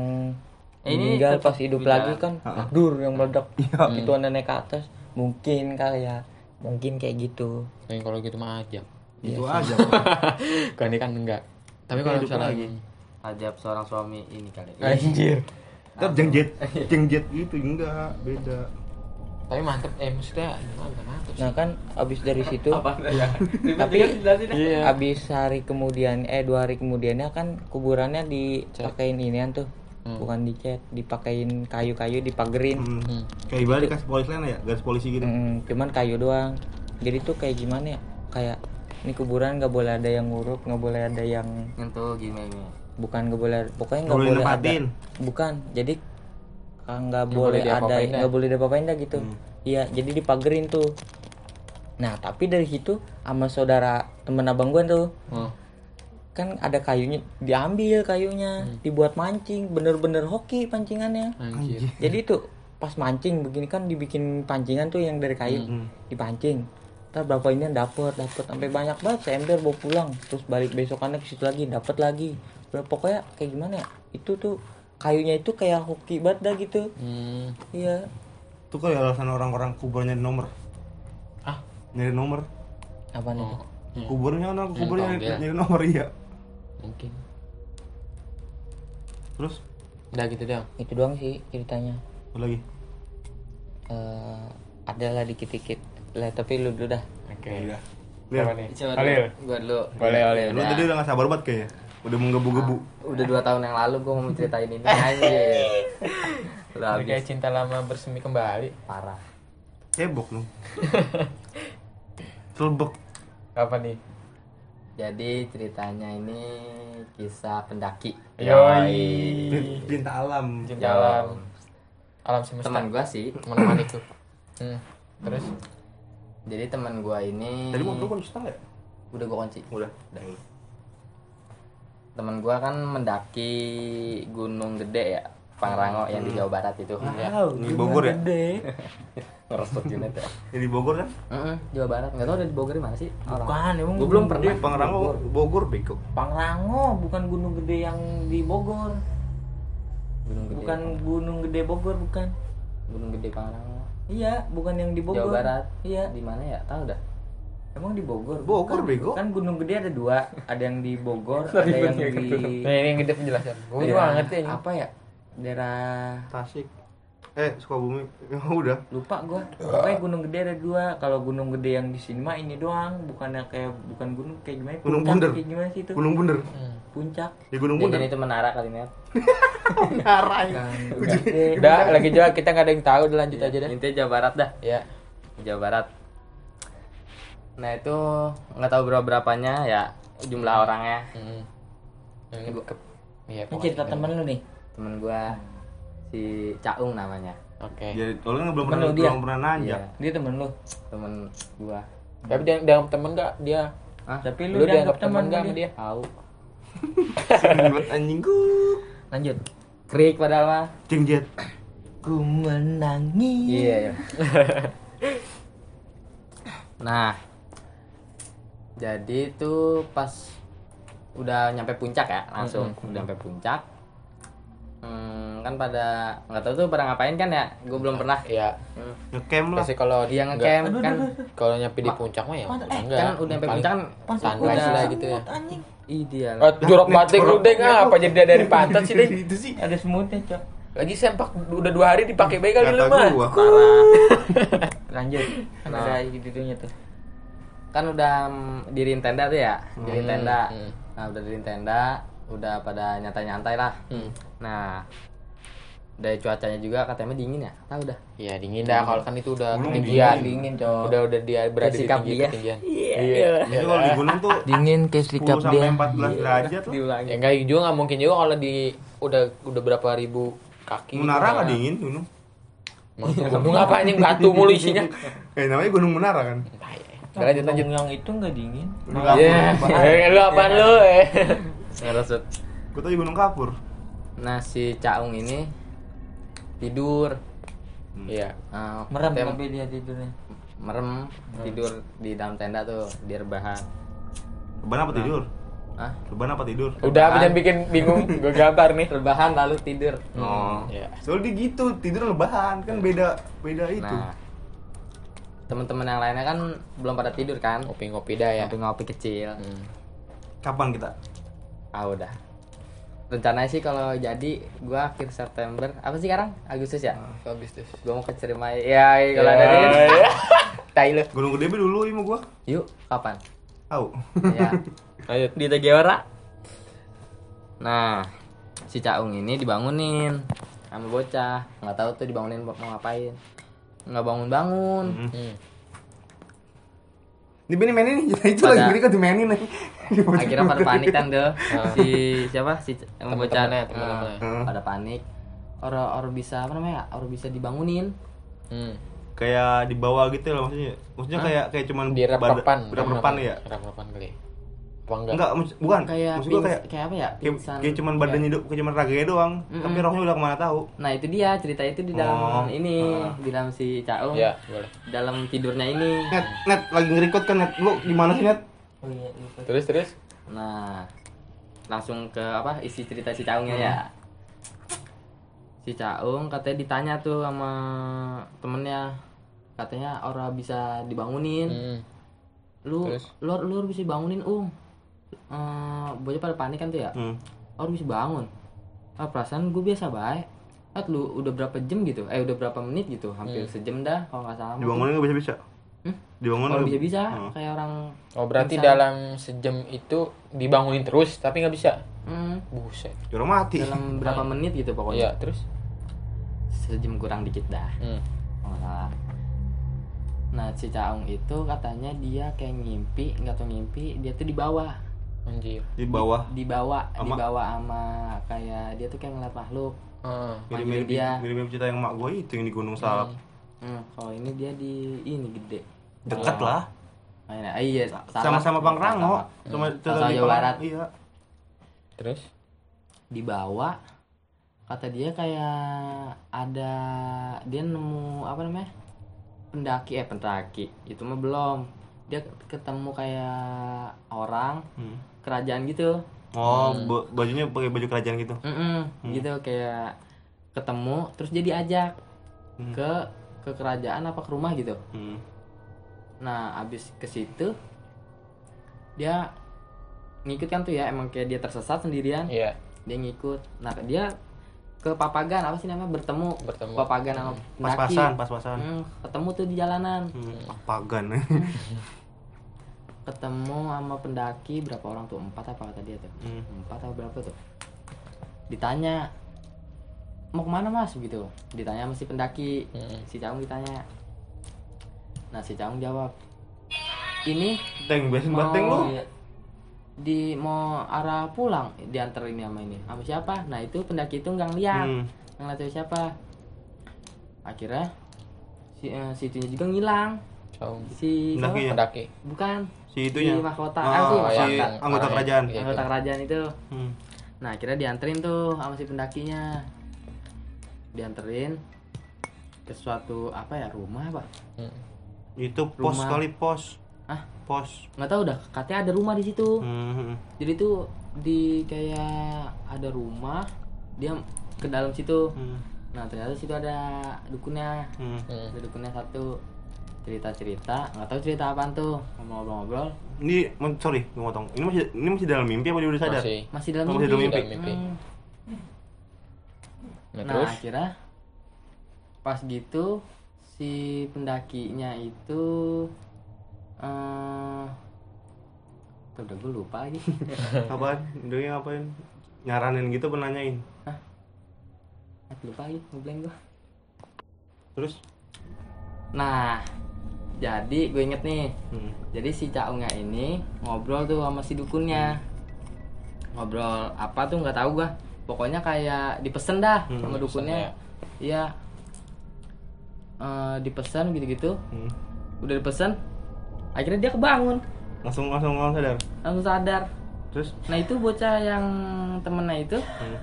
[SPEAKER 3] Eh, ini
[SPEAKER 4] meninggal pas hidup lagi kan dur yang meledak
[SPEAKER 1] Iya.
[SPEAKER 4] itu naik ke atas mungkin kali ya mungkin kayak gitu
[SPEAKER 2] Tapi kalau gitu mah aja.
[SPEAKER 1] Itu aja.
[SPEAKER 2] Kalau ini kan enggak. Tapi kalau
[SPEAKER 1] hidup
[SPEAKER 2] misalnya
[SPEAKER 1] lagi.
[SPEAKER 3] ajab seorang suami ini kali
[SPEAKER 2] Anjir.
[SPEAKER 1] Tetap jengjet. Jengjet gitu enggak, beda.
[SPEAKER 2] Tapi mantep eh maksudnya gimana mantep sih.
[SPEAKER 4] nah kan abis dari situ
[SPEAKER 3] apa ya
[SPEAKER 4] Tapi-
[SPEAKER 2] Iya.
[SPEAKER 4] abis hari kemudian eh dua hari kemudiannya kan kuburannya dipakein inian tuh
[SPEAKER 2] Hmm.
[SPEAKER 4] bukan dicat dipakein kayu-kayu dipagerin
[SPEAKER 1] Hmm.
[SPEAKER 2] Hmm.
[SPEAKER 1] Kayak ibarat dikasih polis lain ya, garis polisi gitu.
[SPEAKER 4] Mm, cuman kayu doang jadi tuh kayak gimana ya kayak ini kuburan nggak boleh ada yang nguruk nggak boleh ada yang
[SPEAKER 3] nyentuh gini ini
[SPEAKER 4] bukan nggak boleh pokoknya
[SPEAKER 1] Nggak boleh
[SPEAKER 4] boleh ada bukan jadi ah, nggak boleh
[SPEAKER 2] boleh
[SPEAKER 4] ada nggak boleh diapa-apain dah gitu
[SPEAKER 1] Hmm.
[SPEAKER 4] iya jadi dipagerin tuh nah tapi dari situ sama saudara temen abang gua tuh
[SPEAKER 2] Oh.
[SPEAKER 4] kan ada kayunya diambil kayunya
[SPEAKER 1] Hmm.
[SPEAKER 4] dibuat mancing bener-bener hoki pancingannya
[SPEAKER 2] Anjir.
[SPEAKER 4] jadi tuh pas mancing begini kan dibikin pancingan tuh yang dari kayu
[SPEAKER 1] Hmm.
[SPEAKER 4] dipancing ntar berapa ini dapet dapet sampai banyak banget seember bawa pulang terus balik besokannya ke situ lagi dapet lagi Udah, pokoknya kayak gimana ya itu tuh kayunya itu kayak hoki banget dah gitu
[SPEAKER 2] Hmm.
[SPEAKER 4] iya
[SPEAKER 1] Itu kali alasan orang-orang kuburannya di nomor.
[SPEAKER 2] Ah,
[SPEAKER 1] Nyari nomor.
[SPEAKER 4] apa nih
[SPEAKER 2] oh. Hmm.
[SPEAKER 1] Kuburnya orang kuburnya nyari, nyari nomor iya.
[SPEAKER 2] Mungkin.
[SPEAKER 1] Terus
[SPEAKER 2] Udah gitu dong.
[SPEAKER 4] itu doang sih ceritanya
[SPEAKER 1] apa lagi?
[SPEAKER 4] Eh adalah dikit-dikit lah tapi lu dulu dah
[SPEAKER 2] Oke.
[SPEAKER 1] Udah.
[SPEAKER 2] Siapa
[SPEAKER 1] Lihat.
[SPEAKER 2] nih?
[SPEAKER 3] coba dulu gua dulu
[SPEAKER 2] Boleh, boleh.
[SPEAKER 1] Lu tadi udah gak sabar banget kayaknya. Udah menggebu-gebu.
[SPEAKER 3] udah dua tahun yang lalu gua mau ceritain ini anjir udah
[SPEAKER 2] Udah kayak cinta lama bersemi kembali.
[SPEAKER 3] parah
[SPEAKER 1] Cebok lu. Celbek.
[SPEAKER 2] Apa nih?
[SPEAKER 3] jadi ceritanya ini kisah pendaki
[SPEAKER 2] Yoi.
[SPEAKER 1] Cinta alam.
[SPEAKER 2] Cinta alam. Alam semesta.
[SPEAKER 3] teman gua sih
[SPEAKER 2] Menemaniku. Hmm. Terus?
[SPEAKER 3] jadi teman gua ini
[SPEAKER 1] Tadi mau lu kunci ya?
[SPEAKER 3] udah gua kunci
[SPEAKER 1] Udah.
[SPEAKER 3] Teman gua kan mendaki gunung gede ya Pangrango yang di Jawa Barat itu.
[SPEAKER 4] Wow
[SPEAKER 1] Di Bogor ya?
[SPEAKER 4] gede.
[SPEAKER 3] Ngerespot unit ya
[SPEAKER 1] Ini di Bogor kan?
[SPEAKER 3] Heeh, Jawa Barat. Nggak tahu dari Bogor di mana sih? Orang.
[SPEAKER 4] Bukan emang
[SPEAKER 3] gua belum pernah.
[SPEAKER 4] Gede.
[SPEAKER 1] Pangrango Bogor. Bego.
[SPEAKER 4] Pangrango bukan gunung gede yang di Bogor.
[SPEAKER 3] Gunung gede
[SPEAKER 4] bukan gunung gede Bogor bukan.
[SPEAKER 3] Gunung gede Pangrango
[SPEAKER 4] iya bukan yang di Bogor.
[SPEAKER 3] Jawa Barat.
[SPEAKER 4] Iya.
[SPEAKER 3] Di mana ya? Tahu dah
[SPEAKER 4] emang di Bogor
[SPEAKER 1] Bogor,
[SPEAKER 4] Bukan.
[SPEAKER 1] bego.
[SPEAKER 4] kan gunung gede ada dua ada yang di Bogor ada yang di
[SPEAKER 2] Nah, ini yang gede penjelasan. Gue gak ngerti ini.
[SPEAKER 4] apa ya daerah
[SPEAKER 1] Tasik. Eh, Sukabumi. Ya udah.
[SPEAKER 4] lupa gua pokoknya gunung gede ada dua kalau gunung gede yang di sini mah ini doang bukannya kayak bukan gunung kayak gimana
[SPEAKER 1] Gunung Bunder.
[SPEAKER 4] kayak gimana sih itu
[SPEAKER 1] Gunung Bunder.
[SPEAKER 2] Hmm.
[SPEAKER 4] puncak
[SPEAKER 1] Di Gunung Bunder.
[SPEAKER 3] jadi itu menara kali net
[SPEAKER 1] Ngarai.
[SPEAKER 4] kan gede
[SPEAKER 2] Udah, lagi juga kita gak ada yang tahu, udah lanjut aja deh.
[SPEAKER 3] intinya Jawa Barat dah
[SPEAKER 2] Ya.
[SPEAKER 3] Jawa Barat nah itu nggak tahu berapa berapanya ya jumlah orangnya
[SPEAKER 2] Hmm.
[SPEAKER 3] Gua-
[SPEAKER 2] ke- Iya,
[SPEAKER 4] ini cerita temen lu nih
[SPEAKER 3] temen gua si Caung namanya
[SPEAKER 2] Oke.
[SPEAKER 1] Jadi tolong belum
[SPEAKER 4] Temen
[SPEAKER 1] pernah
[SPEAKER 4] lu dia?
[SPEAKER 1] belum pernah nanya.
[SPEAKER 3] Iya,
[SPEAKER 4] dia temen lu
[SPEAKER 3] temen gua
[SPEAKER 2] Tapi dia dianggap temen gak dia?
[SPEAKER 3] Hah?
[SPEAKER 4] tapi
[SPEAKER 2] Lu,
[SPEAKER 4] lu,
[SPEAKER 2] dianggap
[SPEAKER 4] dianggap
[SPEAKER 2] temen
[SPEAKER 4] temen
[SPEAKER 2] gak sama
[SPEAKER 4] dia
[SPEAKER 3] tahu
[SPEAKER 1] Buat anjingku.
[SPEAKER 4] lanjut
[SPEAKER 3] krik padahal mah
[SPEAKER 1] Jengjet.
[SPEAKER 4] ku menangis
[SPEAKER 3] iya iya nah jadi itu pas udah nyampe puncak ya langsung udah nyampe puncak Hmm, kan pada nggak tahu tuh pada ngapain kan ya gue belum pernah
[SPEAKER 2] Iya.
[SPEAKER 3] Hmm.
[SPEAKER 1] Ngecamp lah.
[SPEAKER 2] Biasanya kalau enggak-
[SPEAKER 3] ngecamp kan
[SPEAKER 2] Kalau nyampe di puncak mah ya enggak.
[SPEAKER 3] kan udah nyampe puncak kan
[SPEAKER 2] sunrise
[SPEAKER 3] udah-
[SPEAKER 2] lah gitu ya.
[SPEAKER 3] dia
[SPEAKER 2] Oh, jorok batik lu deng apa jadi dia dari pantat sih deng?
[SPEAKER 1] Itu sih.
[SPEAKER 4] ada semutnya cok
[SPEAKER 2] Lagi sempak udah dua hari dipakai baik kali lu
[SPEAKER 1] Kata
[SPEAKER 2] mah.
[SPEAKER 1] gua.
[SPEAKER 3] parah
[SPEAKER 4] lanjut ada gitu-gitunya tuh
[SPEAKER 3] kan udah mm, diriin tenda tuh ya diriin
[SPEAKER 2] Hmm,
[SPEAKER 3] tenda
[SPEAKER 2] hmm.
[SPEAKER 3] nah udah diriin tenda udah pada nyantai-nyantai lah
[SPEAKER 2] Hmm.
[SPEAKER 3] nah dari cuacanya juga katanya dingin ya tahu dah
[SPEAKER 2] Iya dingin dah kalau kan itu udah
[SPEAKER 1] Gunung
[SPEAKER 2] ketinggian.
[SPEAKER 4] dingin cowok
[SPEAKER 2] Udah udah dia berada di tinggi
[SPEAKER 3] dia.
[SPEAKER 2] ketinggian.
[SPEAKER 1] Jadi kalau di gunung tuh
[SPEAKER 4] dingin kayak
[SPEAKER 1] 10
[SPEAKER 4] sikap
[SPEAKER 1] sampai
[SPEAKER 4] dia
[SPEAKER 1] 14 derajat lah.
[SPEAKER 3] diulangi
[SPEAKER 2] Ya enggak juga nggak mungkin juga kalau di udah udah berapa ribu kaki.
[SPEAKER 1] Menara
[SPEAKER 2] gitu,
[SPEAKER 1] nggak dingin gunung?
[SPEAKER 2] Tuh Gunung apa anjing batu mulu isinya.
[SPEAKER 1] Eh namanya gunung menara kan.
[SPEAKER 2] Udah, lanjut lanjut.
[SPEAKER 4] yang itu nggak dingin
[SPEAKER 1] Gunung
[SPEAKER 2] Iya.
[SPEAKER 1] kapur.
[SPEAKER 2] Eh, Lu apaan lu eh?
[SPEAKER 3] ngerasut
[SPEAKER 1] Gue tadi gunung kapur.
[SPEAKER 3] nah si Caung ini tidur
[SPEAKER 2] Iya.
[SPEAKER 3] Ah,
[SPEAKER 4] merem tapi dia tidurnya
[SPEAKER 3] merem tidur di dalam tenda tuh di rebahan
[SPEAKER 1] Lebaran apa tidur?
[SPEAKER 3] ah
[SPEAKER 1] Lebaran apa tidur?
[SPEAKER 2] Udah apa jangan bikin bingung. Gue gambar nih.
[SPEAKER 3] rebahan lalu tidur
[SPEAKER 1] Oh.
[SPEAKER 2] Iya.
[SPEAKER 1] Soalnya dia gitu, tidur lebahan kan beda beda itu.
[SPEAKER 3] nah teman-teman yang lainnya kan belum pada tidur kan
[SPEAKER 2] Ngopi-ngopi dah ya.
[SPEAKER 3] ngopi-ngopi kecil
[SPEAKER 2] Hmm.
[SPEAKER 1] Kapan kita?
[SPEAKER 3] ah udah rencananya sih kalau jadi gua akhir September apa sih sekarang Agustus ya
[SPEAKER 2] Habis tuh.
[SPEAKER 3] gua mau ke Ciremai ya kalau ada dia tai lu
[SPEAKER 1] Gunung Gede dulu ini mau gua.
[SPEAKER 3] yuk kapan
[SPEAKER 1] Tahu.
[SPEAKER 3] ya
[SPEAKER 2] Lanjut.
[SPEAKER 3] di Tegiora nah si Caung ini dibangunin sama bocah nggak tahu tuh dibangunin mau ngapain nggak bangun bangun
[SPEAKER 2] Hmm.
[SPEAKER 1] Ini Benny mainin nih, itu
[SPEAKER 3] Pada-
[SPEAKER 1] lagi gini kan dimainin nih.
[SPEAKER 3] akhirnya pada panik kan tuh si siapa si yang bocah
[SPEAKER 2] Temen-temennya,
[SPEAKER 3] eh,
[SPEAKER 2] temen-temennya.
[SPEAKER 1] Heeh.
[SPEAKER 3] pada panik orang orang bisa apa namanya orang bisa dibangunin
[SPEAKER 2] Hmm.
[SPEAKER 1] Kayak di bawah gitu loh maksudnya. Maksudnya kayak kayak cuman
[SPEAKER 2] Di rep-repan.
[SPEAKER 1] Rep-repan ya?
[SPEAKER 2] Rep-repan kali. Apa enggak?
[SPEAKER 1] Enggak, bukan.
[SPEAKER 3] kayak
[SPEAKER 1] Maksud gua
[SPEAKER 3] pins-
[SPEAKER 1] kayak
[SPEAKER 3] kayak apa ya
[SPEAKER 1] kayak,
[SPEAKER 3] pingsan
[SPEAKER 1] kayak cuman badannya do- kayak cuman raganya doang. Tapi rohnya udah ke mana tahu.
[SPEAKER 3] nah itu dia cerita itu di dalam
[SPEAKER 1] Oh.
[SPEAKER 3] ini di dalam si Caung
[SPEAKER 2] Iya, boleh.
[SPEAKER 3] dalam tidurnya ini
[SPEAKER 1] Net, net lagi ngerikot kan net. Lu gimana sih net?
[SPEAKER 4] oh iya lupa.
[SPEAKER 2] Terus terus.
[SPEAKER 3] Nah, langsung ke apa isi cerita si Caungnya ya. Si Caung katanya ditanya tuh sama temennya, katanya orang bisa dibangunin.
[SPEAKER 2] Hmm.
[SPEAKER 3] Lu,
[SPEAKER 2] Terus?
[SPEAKER 3] lu, lu bisa bangunin um. Eh, bocah pada panik kan tuh ya.
[SPEAKER 1] Hmm.
[SPEAKER 3] Orang bisa bangun. Ah, perasaan gue biasa baik. Ah, lu udah berapa jam gitu? Eh, udah berapa menit gitu? Hampir sejam dah kalau nggak salah.
[SPEAKER 1] Dibangunin enggak bisa-bisa.
[SPEAKER 3] Hmm? Orang
[SPEAKER 1] nggak-
[SPEAKER 3] bisa-bisa
[SPEAKER 1] Hmm.
[SPEAKER 3] kayak orang
[SPEAKER 2] Oh berarti
[SPEAKER 3] pingsan.
[SPEAKER 2] dalam sejam itu dibangunin terus tapi nggak bisa.
[SPEAKER 3] Hmm,
[SPEAKER 2] Buset.
[SPEAKER 1] Orang mati.
[SPEAKER 3] dalam berapa menit gitu pokoknya.
[SPEAKER 2] Iya terus.
[SPEAKER 3] Sejam kurang dikit dah.
[SPEAKER 2] Hmm.
[SPEAKER 3] kalau nggak salah. Nah si Caung itu katanya dia kayak ngimpi, nggak tahu ngimpi, dia tuh di bawah,
[SPEAKER 2] Anjir.
[SPEAKER 1] Di bawah.
[SPEAKER 3] dibawa,
[SPEAKER 1] Sama-
[SPEAKER 3] dibawa sama kayak dia tuh kayak ngeliat makhluk.
[SPEAKER 2] Ah.
[SPEAKER 1] Mirip-mirip
[SPEAKER 3] dia.
[SPEAKER 1] mirip-mirip cerita yang mak gue itu yang di Gunung Salak.
[SPEAKER 3] Hmm, kalau ini dia di ini gede.
[SPEAKER 1] Dekat lah.
[SPEAKER 3] Mainnya, ah, iya,
[SPEAKER 1] Sama-sama Pangrango. Sama
[SPEAKER 3] Hmm,
[SPEAKER 1] cerita
[SPEAKER 3] sama
[SPEAKER 1] di
[SPEAKER 3] Jawa Barat.
[SPEAKER 1] Iya.
[SPEAKER 2] Terus?
[SPEAKER 3] Dibawa, kata dia kayak ada dia nemu apa namanya pendaki eh pendaki itu mah belum dia ketemu kayak orang
[SPEAKER 1] Hmm.
[SPEAKER 3] Kerajaan gitu
[SPEAKER 1] Oh, ba- bajunya pakai baju kerajaan gitu.
[SPEAKER 3] Mm-mm, gitu kayak ketemu terus dia diajak
[SPEAKER 1] Hmm.
[SPEAKER 3] ke ke kerajaan apa ke rumah gitu
[SPEAKER 1] Hmm.
[SPEAKER 3] nah abis ke situ dia ngikut kan tuh ya emang kayak dia tersesat sendirian
[SPEAKER 2] Iya.
[SPEAKER 3] dia ngikut nah dia ke papagan apa sih namanya bertemu
[SPEAKER 2] Bertemu.
[SPEAKER 3] papagan sama pendaki
[SPEAKER 1] Pas-pasan, pas-pasan.
[SPEAKER 3] Hmm, ketemu tuh di jalanan
[SPEAKER 1] Hmm. Pagan.
[SPEAKER 3] ketemu sama pendaki berapa orang tuh? Empat apa kata dia tuh?
[SPEAKER 1] Hmm.
[SPEAKER 3] empat atau berapa tuh? Ditanya mau ke mana mas? Gitu. Ditanya sama si pendaki.
[SPEAKER 2] Hmm.
[SPEAKER 3] si Caung ditanya. Nah si Caung jawab ini
[SPEAKER 1] Teng, bateng lu.
[SPEAKER 3] Di mau arah pulang. Diantar ini sama ini. Sama siapa? Nah itu pendaki itu nggak ngeliat.
[SPEAKER 1] Hmm.
[SPEAKER 3] nggak ngeliat siapa akhirnya si eh, si itunya juga ngilang
[SPEAKER 2] Caung.
[SPEAKER 3] si siapa?
[SPEAKER 1] Pendakinya.
[SPEAKER 2] Pendaki.
[SPEAKER 3] bukan
[SPEAKER 1] Si itunya.
[SPEAKER 3] si mahkota
[SPEAKER 1] Oh,
[SPEAKER 3] ah, si
[SPEAKER 1] si
[SPEAKER 3] mahkota
[SPEAKER 1] anggota
[SPEAKER 2] Orang-
[SPEAKER 1] kerajaan.
[SPEAKER 2] Iya,
[SPEAKER 3] anggota
[SPEAKER 2] itu.
[SPEAKER 3] kerajaan itu
[SPEAKER 1] Hmm.
[SPEAKER 3] Nah akhirnya dianterin tuh sama si pendakinya Dianterin ke suatu apa ya rumah apa?
[SPEAKER 2] Hmm.
[SPEAKER 1] Itu pos
[SPEAKER 3] Rumah.
[SPEAKER 1] kali pos.
[SPEAKER 3] Ah
[SPEAKER 1] Pos.
[SPEAKER 3] nggak tahu dah katanya ada rumah di situ.
[SPEAKER 1] Hmm.
[SPEAKER 3] Jadi tuh di kayak ada rumah dia ke dalam situ.
[SPEAKER 1] Hmm.
[SPEAKER 3] Nah ternyata situ ada dukunnya.
[SPEAKER 1] Hmm.
[SPEAKER 2] Hmm.
[SPEAKER 3] Ada dukunnya satu cerita-cerita nggak tahu cerita apaan tuh ngobrol-ngobrol
[SPEAKER 1] Ini sorry, gue motong. Ini masih ini masih dalam mimpi apa dia udah sadar?
[SPEAKER 2] Masih.
[SPEAKER 3] masih dalam
[SPEAKER 1] Oh,
[SPEAKER 3] mimpi.
[SPEAKER 1] masih dalam
[SPEAKER 2] mimpi. Dalam mimpi.
[SPEAKER 3] Hmm.
[SPEAKER 2] Nah,
[SPEAKER 3] Nah,
[SPEAKER 2] terus?
[SPEAKER 3] akhirnya pas gitu si pendakinya itu eh tuh udah gue lupa lagi.
[SPEAKER 1] Apaan? Dia ngapain? nyaranin gitu penanyain
[SPEAKER 3] Ah, lupa lagi ngeblank gua
[SPEAKER 1] terus
[SPEAKER 3] nah jadi gue inget nih.
[SPEAKER 1] Hmm.
[SPEAKER 3] jadi si Caungnya ini ngobrol tuh sama si dukunnya. Ngobrol apa tuh nggak tahu gua. Pokoknya kayak dipesen dah
[SPEAKER 1] Hmm,
[SPEAKER 3] sama dukunnya. iya. Eh, dipesen gitu-gitu.
[SPEAKER 1] Hmm.
[SPEAKER 3] udah dipesen akhirnya dia kebangun.
[SPEAKER 1] Langsung langsung langsung sadar?
[SPEAKER 3] Langsung sadar.
[SPEAKER 1] Terus?
[SPEAKER 3] Nah itu bocah yang temennya itu
[SPEAKER 1] hmm.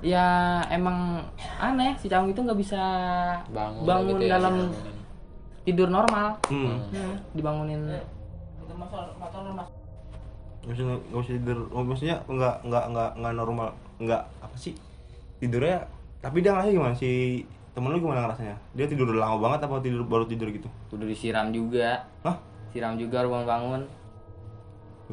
[SPEAKER 3] ya emang aneh si Caung itu nggak bisa
[SPEAKER 2] bangun,
[SPEAKER 3] bangun
[SPEAKER 2] gitu ya,
[SPEAKER 3] dalam
[SPEAKER 2] dibangunin.
[SPEAKER 3] Tidur normal.
[SPEAKER 1] Hmm.
[SPEAKER 3] Hmm, dibangunin.
[SPEAKER 1] Nggak usah nggak usah tidur. Oh, maksudnya nggak nggak nggak nggak normal nggak apa sih? Tidurnya tapi dia ngerasa gimana? Si temen lu gimana ngerasanya? Dia tidur udah lama banget apa tidur baru tidur gitu?
[SPEAKER 3] Udah disiram juga.
[SPEAKER 1] Hah?
[SPEAKER 3] siram juga bangun bangun.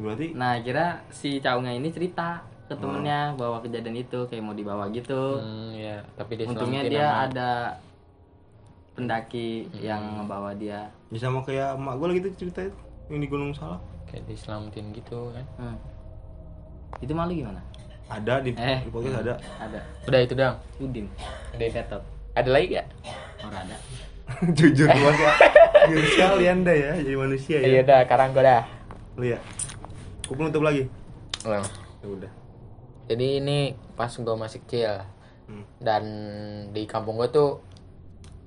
[SPEAKER 1] Berarti
[SPEAKER 3] nah kira si Caungnya ini cerita ke temennya bahwa kejadian itu kayak mau dibawa gitu.
[SPEAKER 2] Hmm, ya, tapi dia
[SPEAKER 3] untungnya dia
[SPEAKER 2] sama-
[SPEAKER 3] ada pendaki yang ngebawa dia
[SPEAKER 1] ya sama kayak emak gue lagi tuh cerita itu yang di Gunung Salak
[SPEAKER 2] kayak diselamatin gitu kan.
[SPEAKER 3] Hmm. itu malu gimana
[SPEAKER 1] ada di,
[SPEAKER 3] Eh.
[SPEAKER 1] di podcast ada
[SPEAKER 3] ada
[SPEAKER 2] Udah itu dong.
[SPEAKER 3] Udin
[SPEAKER 2] Udah itu.
[SPEAKER 3] Ketot
[SPEAKER 2] Ada lagi gak?
[SPEAKER 3] orang ada
[SPEAKER 1] jujur banget ya jujur sekali anda ya jadi manusia ya
[SPEAKER 2] Iya dah, sekarang gue dah.
[SPEAKER 1] lu ya aku penutup lagi
[SPEAKER 2] Nah,
[SPEAKER 1] ya udah
[SPEAKER 2] Jadi ini pas gue masih kecil
[SPEAKER 1] Hmm.
[SPEAKER 2] dan di kampung gue tuh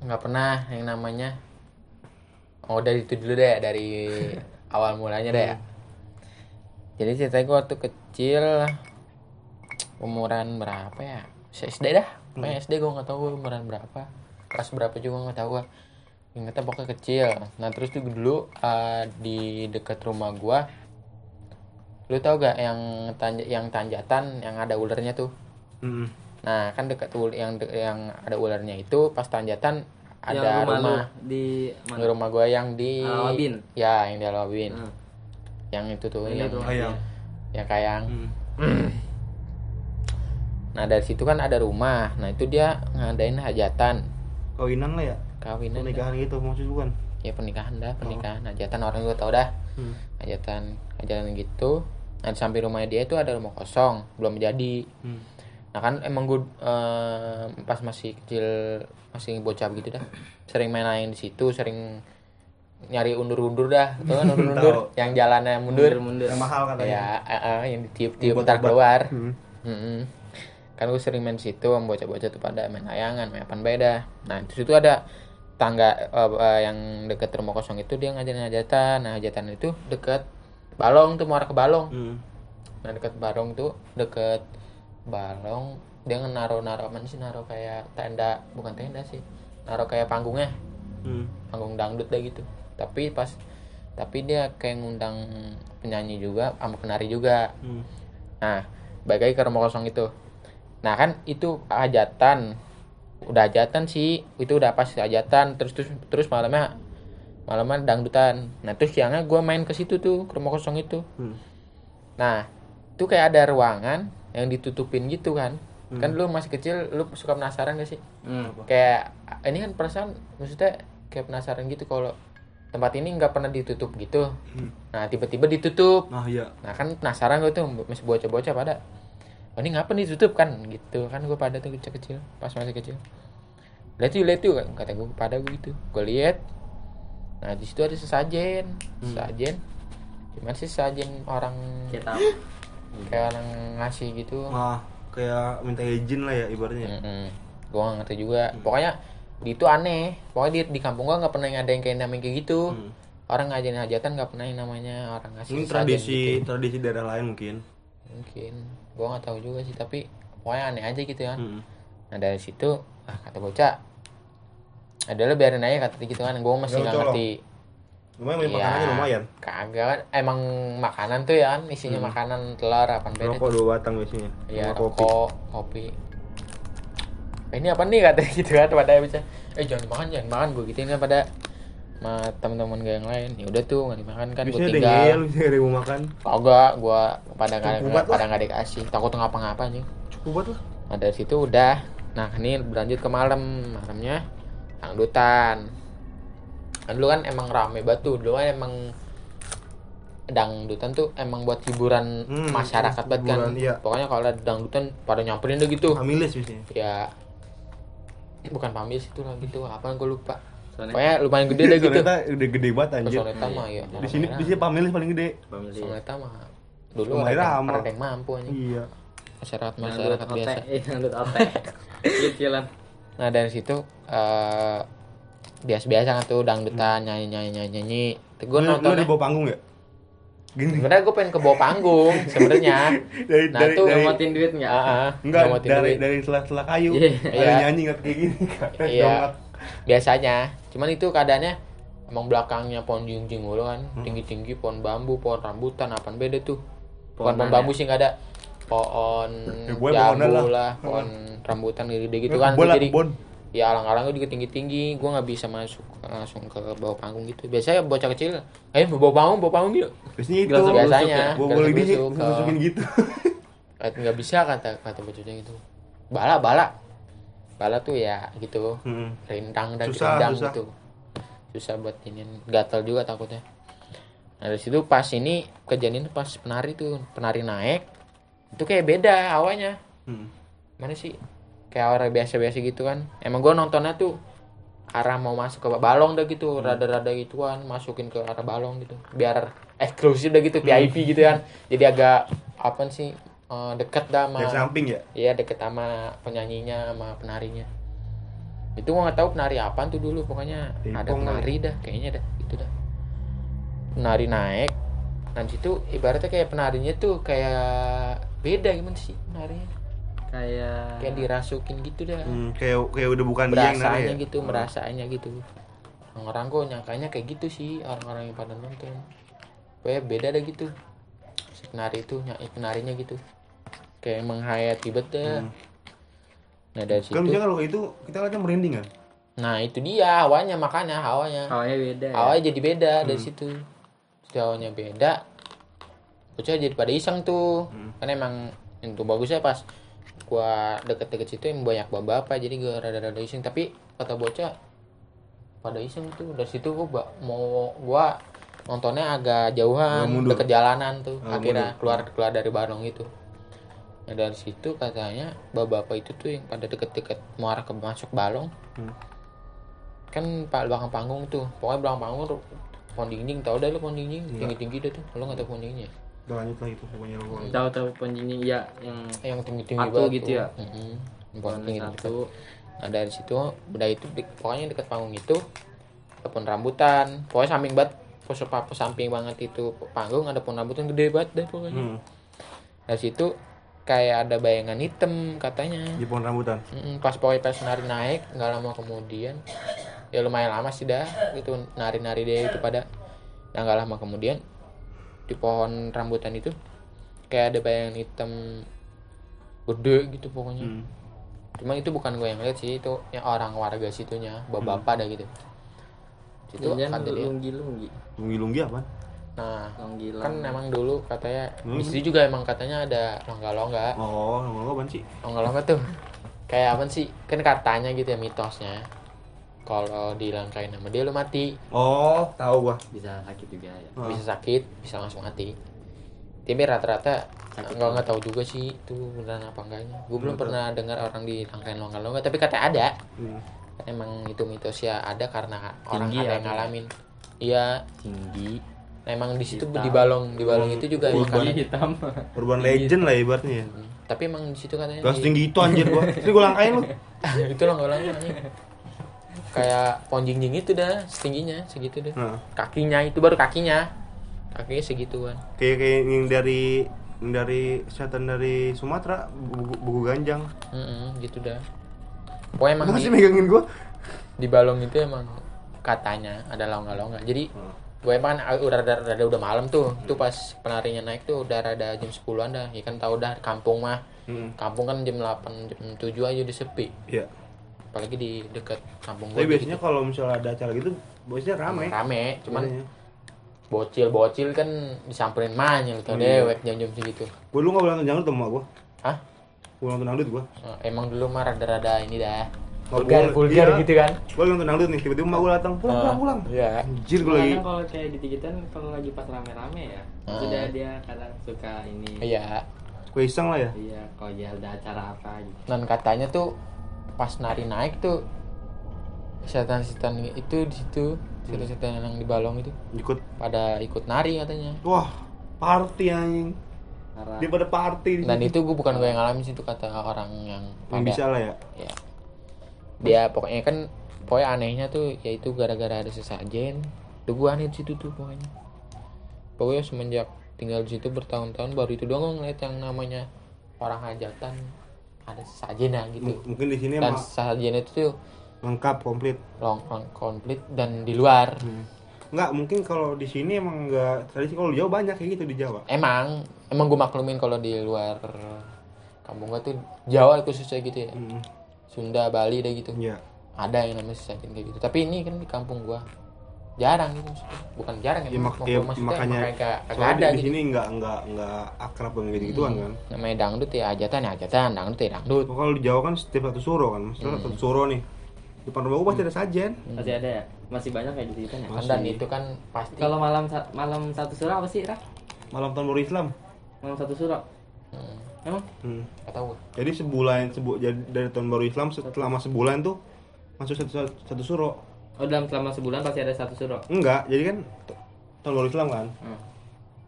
[SPEAKER 2] nggak pernah yang namanya oh dari itu dulu deh dari awal mulanya deh ya. Jadi ceritanya gue waktu kecil umuran berapa ya? SD dah, pokoknya SD gue nggak tahu gue umuran berapa, kelas berapa juga nggak tahu gue. Ingatnya pokoknya kecil. Nah terus tuh dulu eh, di dekat rumah gue lu tau gak yang tanja, yang tanjatan yang ada ularnya tuh
[SPEAKER 1] Hmm.
[SPEAKER 2] Nah kan dekat yang de- yang ada ularnya itu pas tanjatan ada
[SPEAKER 3] Yang
[SPEAKER 2] rumah,
[SPEAKER 3] lu di mana?
[SPEAKER 2] Rumah gua yang di
[SPEAKER 3] Alawabin?
[SPEAKER 2] ya yang di Alawabin
[SPEAKER 3] Hmm.
[SPEAKER 2] yang itu tuh
[SPEAKER 3] Iya
[SPEAKER 2] yang
[SPEAKER 3] tuh.
[SPEAKER 1] ayam.
[SPEAKER 2] Yang kayang.
[SPEAKER 1] Hmm.
[SPEAKER 2] nah dari situ kan ada rumah. Nah itu dia ngadain hajatan.
[SPEAKER 1] Kawinan lah ya?
[SPEAKER 2] Kawinan
[SPEAKER 1] pernikahan gitu maksud bukan
[SPEAKER 2] ya pernikahan dah pernikahan. Hajatan orang juga tau dah.
[SPEAKER 1] Hmm.
[SPEAKER 2] hajatan hajatan gitu. Nah di samping rumahnya dia itu ada rumah kosong. Belum jadi.
[SPEAKER 1] Hmm.
[SPEAKER 2] Nah kan emang gue eh, pas masih kecil masih bocah gitu dah. Sering main-main di situ sering nyari undur-undur dah. Tuh kan undur-undur. Yang jalannya mundur.
[SPEAKER 3] Mundur
[SPEAKER 1] yang mahal katanya.
[SPEAKER 2] Ya eh, eh, yang ditiup-tiup ntar keluar.
[SPEAKER 1] Hmm.
[SPEAKER 2] Mm-mm. kan gue sering main di situ sama bocah-bocah tuh pada main layangan main apa beda nah di situ ada tangga eh, eh, yang deket rumah kosong itu dia ngajarin hajatan. Nah hajatan itu deket balong tuh muara ke balong.
[SPEAKER 1] Hmm.
[SPEAKER 2] nah deket balong tuh deket balong dia naro naro apa sih? Naro kayak tenda bukan tenda sih. Naro kayak panggungnya.
[SPEAKER 1] Hmm.
[SPEAKER 2] panggung dangdut dah gitu. Tapi pas tapi dia kayak ngundang penyanyi juga sama penari juga.
[SPEAKER 1] Hmm.
[SPEAKER 2] nah balik lagi ke rumah kosong itu. Nah kan itu hajatan. Udah hajatan sih. Itu udah pas hajatan. Terus terus terus malamnya malamnya dangdutan. Nah terus siangnya gue main ke situ tuh ke rumah kosong itu.
[SPEAKER 1] Hmm.
[SPEAKER 2] Nah, itu kayak ada ruangan yang ditutupin gitu kan. Kan lu masih kecil, lu suka penasaran gak sih?
[SPEAKER 3] Hmm.
[SPEAKER 2] Kayak ini kan perasaan maksudnya kayak penasaran gitu kalau tempat ini nggak pernah ditutup gitu. Nah, tiba-tiba ditutup.
[SPEAKER 1] nah iya
[SPEAKER 2] Nah, kan penasaran gue tuh masih bocah-bocah pada. Oh, ini ngapa ditutup kan gitu kan gue pada tuh kecil-kecil pas masih kecil. Lihat tuh, lihat tuh kata gue pada gue gitu. Gue lihat. Nah, di situ ada sesajen. Sesajen. Gimana sih sesajen orang.
[SPEAKER 3] Kayak
[SPEAKER 2] orang ngasih gitu
[SPEAKER 1] Wah, kayak minta izin lah ya ibaratnya.
[SPEAKER 2] Mm-mm. gue gak ngerti juga pokoknya di itu aneh pokoknya di, di kampung gua nggak pernah ada yang kayak namanya kayak gitu
[SPEAKER 1] Hmm.
[SPEAKER 2] orang ngajarin hajatan nggak pernah yang namanya orang ngasih
[SPEAKER 1] Ini tradisi
[SPEAKER 2] gitu.
[SPEAKER 1] tradisi daerah lain mungkin.
[SPEAKER 2] mungkin gua nggak tahu juga sih tapi pokoknya aneh aja gitu ya
[SPEAKER 1] Hmm.
[SPEAKER 2] nah dari situ ah kata bocah adalah biarin aja kata gitu kan gue masih
[SPEAKER 1] Nggak
[SPEAKER 2] nggak ngerti
[SPEAKER 1] Lumayan
[SPEAKER 2] Iya.
[SPEAKER 1] makanannya lumayan.
[SPEAKER 2] kagak kan emang makanan tuh ya kan isinya makanan telur apa beda
[SPEAKER 1] Rokok dua batang biasanya.
[SPEAKER 2] Iya,
[SPEAKER 1] Sama kopi.
[SPEAKER 2] rokok, kopi. Eh, ini apa nih katanya gitu kan pada bisa. Eh jangan dimakan, jangan makan gue gituin kan pada sama teman-teman gue yang lain. Ya udah tuh nggak dimakan kan gue tinggal.
[SPEAKER 1] ada yang mau makan.
[SPEAKER 2] Kagak, gue pada nggak pada nggak dikasih. Takut ngapa-ngapa nih.
[SPEAKER 1] Cukup banget lah.
[SPEAKER 2] Nah dari situ udah. Nah ini berlanjut ke malam, malamnya dangdutan. Kan dulu kan emang rame batu, dulu kan emang dangdutan tuh emang buat hiburan
[SPEAKER 1] Hmm,
[SPEAKER 2] masyarakat banget kan
[SPEAKER 1] iya.
[SPEAKER 2] pokoknya kalau ada dangdutan pada nyamperin deh gitu
[SPEAKER 1] Familis biasanya.
[SPEAKER 2] ya bukan pamis itu lah gitu apa gue lupa
[SPEAKER 3] Soalnya
[SPEAKER 2] pokoknya lumayan gede deh gitu
[SPEAKER 1] Soneta udah gede banget anjir.
[SPEAKER 2] Soneta mah ya
[SPEAKER 1] Di sini di sini Familis paling gede.
[SPEAKER 2] Soneta mah dulu ada yang,
[SPEAKER 1] ramah.
[SPEAKER 2] ada yang mampu aja
[SPEAKER 1] Iya.
[SPEAKER 2] masyarakat masyarakat biasa
[SPEAKER 3] eh, dangdut otek. Kecilan.
[SPEAKER 2] nah dari situ eh biasa-biasa kan tuh dangdutan nyanyi nyanyi nyanyi nyanyi gue
[SPEAKER 1] Lu, lu di bawah panggung ya? Gini.
[SPEAKER 2] sebenarnya gue pengen ke bawah panggung sebenarnya
[SPEAKER 1] Dari
[SPEAKER 2] Nah,
[SPEAKER 1] dari
[SPEAKER 2] tuh
[SPEAKER 1] dari
[SPEAKER 3] Ngomotin duit nggak?
[SPEAKER 2] Ah, ah,
[SPEAKER 1] enggak
[SPEAKER 2] ngomotin
[SPEAKER 1] dari
[SPEAKER 2] duit.
[SPEAKER 1] dari sela-sela kayu.
[SPEAKER 3] Iya.
[SPEAKER 1] Ada
[SPEAKER 2] Iya.
[SPEAKER 1] nyanyi nggak kayak gini.
[SPEAKER 2] Iya.
[SPEAKER 1] Dongak.
[SPEAKER 2] biasanya cuman itu keadaannya emang belakangnya pohon jingjing mulu kan
[SPEAKER 1] Hmm.
[SPEAKER 2] tinggi tinggi pohon bambu pohon rambutan apaan beda tuh
[SPEAKER 3] Pohon
[SPEAKER 2] pohon bambu sih nggak ada pohon
[SPEAKER 1] Ya,
[SPEAKER 2] jambu
[SPEAKER 1] lah.
[SPEAKER 2] lah pohon rambutan gede gitu
[SPEAKER 1] Nggak
[SPEAKER 2] kan jadi
[SPEAKER 1] kebon.
[SPEAKER 2] Ya alang-alang juga tinggi tinggi gue nggak bisa masuk langsung ke bawah panggung gitu. Biasanya bocah kecil ayo bawa panggung bawa panggung yuk.
[SPEAKER 1] Biasanya itu.
[SPEAKER 2] Biasanya busuk, ke-
[SPEAKER 1] masukin gitu.
[SPEAKER 2] Eh, nggak bisa kata kata bocahnya gitu. Bala bala. Bala tuh ya gitu.
[SPEAKER 1] Hmm.
[SPEAKER 2] rindang dan
[SPEAKER 1] Susah,
[SPEAKER 2] rindang
[SPEAKER 1] susah.
[SPEAKER 2] gitu. Susah buat ini gatal juga takutnya. Nah dari situ pas ini kejadian pas penari tuh. Penari naik itu kayak beda awalnya.
[SPEAKER 1] Hmm.
[SPEAKER 2] mana sih kayak orang biasa-biasa gitu kan emang gua nontonnya tuh arah mau masuk ke balong dah gitu
[SPEAKER 1] Hmm.
[SPEAKER 2] rada-rada gituan masukin ke arah balong gitu biar eksklusif dah gitu
[SPEAKER 1] Hmm.
[SPEAKER 2] VIP gitu kan jadi agak apa sih eh, deket dah sama
[SPEAKER 1] Dari samping ya?
[SPEAKER 2] Iya deket sama penyanyinya sama penarinya. Itu gua nggak tahu penari apaan tuh dulu pokoknya
[SPEAKER 1] Ipong
[SPEAKER 2] ada penari dah kayaknya dah itu dah. Penari naik. Nanti tuh ibaratnya kayak penarinya tuh kayak beda gimana sih penarinya?
[SPEAKER 3] Kayak
[SPEAKER 2] Kayak dirasukin gitu dah.
[SPEAKER 1] Hmm, kayak kayak udah bukan dia yang ya?
[SPEAKER 2] gitu, merasanya gitu. Orang-orang kok nyangkanya kayak gitu sih orang-orang yang pada nonton. Kayak beda dah gitu. Si penari itu nyanyi penarinya gitu. Kayak menghayati betul.
[SPEAKER 1] Hmm.
[SPEAKER 2] Nah dari situ
[SPEAKER 1] Kan kalau itu kita lihatnya merinding kan?
[SPEAKER 2] Nah itu dia hawanya makanya hawanya.
[SPEAKER 3] hawanya beda ya.
[SPEAKER 2] Hawanya jadi beda dari situ. Hawanya beda. Bocah jadi pada iseng tuh. Kan emang itu bagusnya pas gua deket-deket situ yang banyak bapak jadi gua rada-rada iseng. Tapi kata bocah pada iseng tuh. Dari situ gua mau gua nontonnya agak jauhan deket jalanan tuh
[SPEAKER 1] Agak
[SPEAKER 2] akhirnya
[SPEAKER 1] mundur.
[SPEAKER 2] keluar keluar dari barong itu. Nah dari situ katanya bapak-bapak itu tuh yang pada deket-deket mau arah ke masuk balong
[SPEAKER 1] Hmm.
[SPEAKER 2] kan pak belakang panggung tuh. Pokoknya belakang panggung pohon dinding. Tau dah lu pohon dinding?
[SPEAKER 1] Iya.
[SPEAKER 2] tinggi tinggi dah tuh lu nggak tahu pohon dindingnya
[SPEAKER 1] Udah lanjut lah itu pokoknya lu.
[SPEAKER 3] tahu tahu ponjinya iya yang
[SPEAKER 2] Eh, yang tinggi tinggi
[SPEAKER 3] Satu gitu ya?
[SPEAKER 2] pohon tinggi
[SPEAKER 3] satu
[SPEAKER 2] nah dari situ udah itu di- pokoknya deket panggung itu pohon rambutan pokoknya samping banget pos pos samping banget itu panggung ada pohon rambutan gede banget deh pokoknya
[SPEAKER 1] Hmm.
[SPEAKER 2] dari situ kayak ada bayangan hitam katanya
[SPEAKER 1] Di pohon rambutan.
[SPEAKER 2] Mm, pas pokoknya pas nari naik nggak lama kemudian ya lumayan lama sih dah gitu nari nari dia itu pada nah nggak lama kemudian di pohon rambutan itu kayak ada bayangan hitam gede gitu pokoknya.
[SPEAKER 1] Hmm.
[SPEAKER 2] cuma itu bukan gue yang lihat sih itu yang orang warga situnya bapak-bapak dah gitu. Itu kata dia.
[SPEAKER 3] lunggi lunggi
[SPEAKER 1] Lunggi-lunggi apa?
[SPEAKER 2] nah
[SPEAKER 3] lunggi
[SPEAKER 2] kan emang dulu katanya
[SPEAKER 1] Hmm.
[SPEAKER 2] di situ juga emang katanya ada longga-longga
[SPEAKER 1] Oh, nama apaan sih?
[SPEAKER 2] longga-longga tuh. Kayak apa sih? Kan katanya gitu ya mitosnya kalau dilangkain sama dia lu mati.
[SPEAKER 1] Oh, tahu gua.
[SPEAKER 3] bisa sakit juga ya.
[SPEAKER 1] Oh.
[SPEAKER 2] bisa sakit bisa langsung mati. Tapi rata-rata nggak nggak tahu juga sih itu beneran apa enggaknya. Gue belum pernah dengar orang dilangkain longga-longga tapi katanya ada.
[SPEAKER 1] Hmm.
[SPEAKER 2] emang itu mitos ya ada karena orang
[SPEAKER 3] Tinggi
[SPEAKER 2] ada
[SPEAKER 3] ya,
[SPEAKER 2] yang ngalamin. Iya.
[SPEAKER 3] Tinggi.
[SPEAKER 2] Nah, emang di situ di balong di balong itu juga
[SPEAKER 3] tinggi
[SPEAKER 2] karena-
[SPEAKER 3] hitam.
[SPEAKER 1] Urban legend lah ibaratnya. Ya.
[SPEAKER 2] Hmm, tapi emang di situ katanya
[SPEAKER 1] Gak
[SPEAKER 2] di-
[SPEAKER 1] setinggi itu anjir gua. Ini gua langkain lu.
[SPEAKER 2] itu loh nggak anjing. Kayak pohon jingjing itu dah setingginya segitu deh
[SPEAKER 1] Nah,
[SPEAKER 2] kakinya itu baru kakinya kakinya segituan
[SPEAKER 1] kayak kayak yang dari dari setan dari Sumatera, buku, buku ganjang.
[SPEAKER 2] Mm-mm, gitu dah pokoknya emang
[SPEAKER 1] Masih
[SPEAKER 2] di,
[SPEAKER 1] megangin gua.
[SPEAKER 2] di balong itu emang katanya ada longga-longga jadi
[SPEAKER 1] Hmm.
[SPEAKER 2] gue emang udah rada, rada udah malam tuh itu pas penarinya naik tuh udah rada jam 10-an dah ya kan tau dah kampung mah
[SPEAKER 1] Hmm.
[SPEAKER 2] kampung kan jam 8 jam 7 aja udah sepi
[SPEAKER 1] Iya.
[SPEAKER 2] Apalagi di dekat kampung
[SPEAKER 1] Tapi
[SPEAKER 2] gue
[SPEAKER 1] biasanya kalau misalnya ada acara gitu, biasanya ramai.
[SPEAKER 2] rame cuman
[SPEAKER 1] Biasanya.
[SPEAKER 2] bocil-bocil kan disamperin manyel tuh
[SPEAKER 1] Iya.
[SPEAKER 2] dewek jam-jam segitu
[SPEAKER 1] Gua lu nggak boleh nonton dangdut sama gua.
[SPEAKER 2] Hah?
[SPEAKER 1] Gua nonton dangdut gua.
[SPEAKER 2] Eh, emang dulu mah rada-rada ini dah vulgar vulgar
[SPEAKER 1] Iya.
[SPEAKER 2] gitu kan
[SPEAKER 1] Gue nonton dangdut nih, tiba-tiba mbak gue datang, pulang, pulang, pulang.
[SPEAKER 2] iya
[SPEAKER 1] Anjir gue lagi.
[SPEAKER 3] Kadang kalau kayak gitu-gituan kalau lagi pas rame-rame ya,
[SPEAKER 2] Ah.
[SPEAKER 3] sudah dia kadang suka ini.
[SPEAKER 2] iya
[SPEAKER 1] Gue iseng lah ya.
[SPEAKER 3] Iya, kalau dia ada acara apa gitu.
[SPEAKER 2] dan katanya tuh pas nari naik tuh setan-setan itu di situ setan-setan yang di balong itu
[SPEAKER 1] Ikut.
[SPEAKER 2] pada ikut nari katanya
[SPEAKER 1] Wah, party anjing. Dia pada party di
[SPEAKER 2] dan
[SPEAKER 1] situ.
[SPEAKER 2] itu gue bukan gue yang ngalamin sih itu kata orang yang
[SPEAKER 1] Yang
[SPEAKER 2] pada
[SPEAKER 1] bisa lah ya.
[SPEAKER 2] ya dia pokoknya kan pokoknya anehnya tuh yaitu gara-gara ada sesajen tuh gue aneh di situ tuh pokoknya pokoknya semenjak tinggal di situ bertahun-tahun baru itu doang gue ngeliat yang namanya orang hajatan ada sesajen ya gitu
[SPEAKER 1] M- mungkin di sini
[SPEAKER 2] dan sesajen itu tuh
[SPEAKER 1] lengkap komplit.
[SPEAKER 2] long, long komplit dan di luar
[SPEAKER 1] Enggak, mungkin kalau di sini emang enggak tradisi kalau Jawa banyak kayak gitu di Jawa.
[SPEAKER 2] emang emang gue maklumin kalau di luar kampung gue tuh Jawa khususnya gitu ya
[SPEAKER 1] Hmm.
[SPEAKER 2] Sunda Bali deh gitu
[SPEAKER 1] Iya.
[SPEAKER 2] ada yang namanya sesajen kayak gitu tapi ini kan di kampung gua jarang gitu maksudnya bukan jarang ya,
[SPEAKER 1] Ya, mak- ya,
[SPEAKER 2] maksudnya
[SPEAKER 1] makanya
[SPEAKER 2] emang kayak kagak ada
[SPEAKER 1] di, di
[SPEAKER 2] gitu
[SPEAKER 1] sini enggak enggak enggak akrab dengan gitu gituan kan.
[SPEAKER 2] namanya dangdut ya hajatan ya hajatan dangdut ya dangdut
[SPEAKER 1] kalau di Jawa kan setiap satu suro kan, maksudnya
[SPEAKER 2] Hmm.
[SPEAKER 1] satu suro nih. Depan rumah gua pasti ada sajen.
[SPEAKER 3] masih ada ya? Masih banyak kayak gitu-gitu ya?
[SPEAKER 2] Kan dan itu kan pasti
[SPEAKER 3] Kalau malam sa- malam satu surah apa sih, Rak?
[SPEAKER 1] Malam tahun baru Islam.
[SPEAKER 3] Malam satu surah.
[SPEAKER 2] hmm,
[SPEAKER 3] Emang?
[SPEAKER 1] Hmm.
[SPEAKER 2] gak tahu.
[SPEAKER 1] Jadi sebulan sebu jadi dari tahun baru Islam selama sebulan tuh masuk satu satu, satu suro.
[SPEAKER 3] Oh, dalam selama sebulan pasti ada satu surah.
[SPEAKER 1] Enggak, jadi kan tahun baru Islam kan.
[SPEAKER 3] Hmm.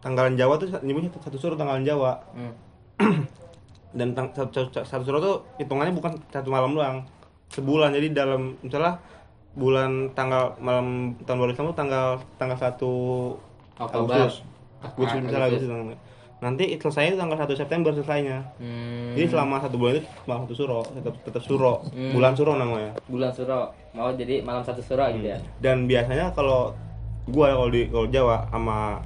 [SPEAKER 1] Tanggalan Jawa tuh nyebutnya satu, satu suro tanggalan Jawa.
[SPEAKER 3] Hmm.
[SPEAKER 1] Dan tang, satu, satu, satu tuh hitungannya bukan satu malam doang. Sebulan. Jadi dalam misalnya bulan tanggal malam tahun baru Islam tuh tanggal tanggal 1
[SPEAKER 3] Oktober.
[SPEAKER 1] Agustus. Agustus misalnya
[SPEAKER 3] Agustus.
[SPEAKER 1] Nanti selesainya itu tanggal 1 September selesainya.
[SPEAKER 3] Hmm.
[SPEAKER 1] Jadi selama satu bulan itu malam satu suro, tetap tetap suro,
[SPEAKER 3] Hmm.
[SPEAKER 1] bulan suro namanya.
[SPEAKER 3] bulan surah. Mau jadi malam satu surah gitu ya.
[SPEAKER 1] Dan biasanya kalau gua kalau di kalau Jawa sama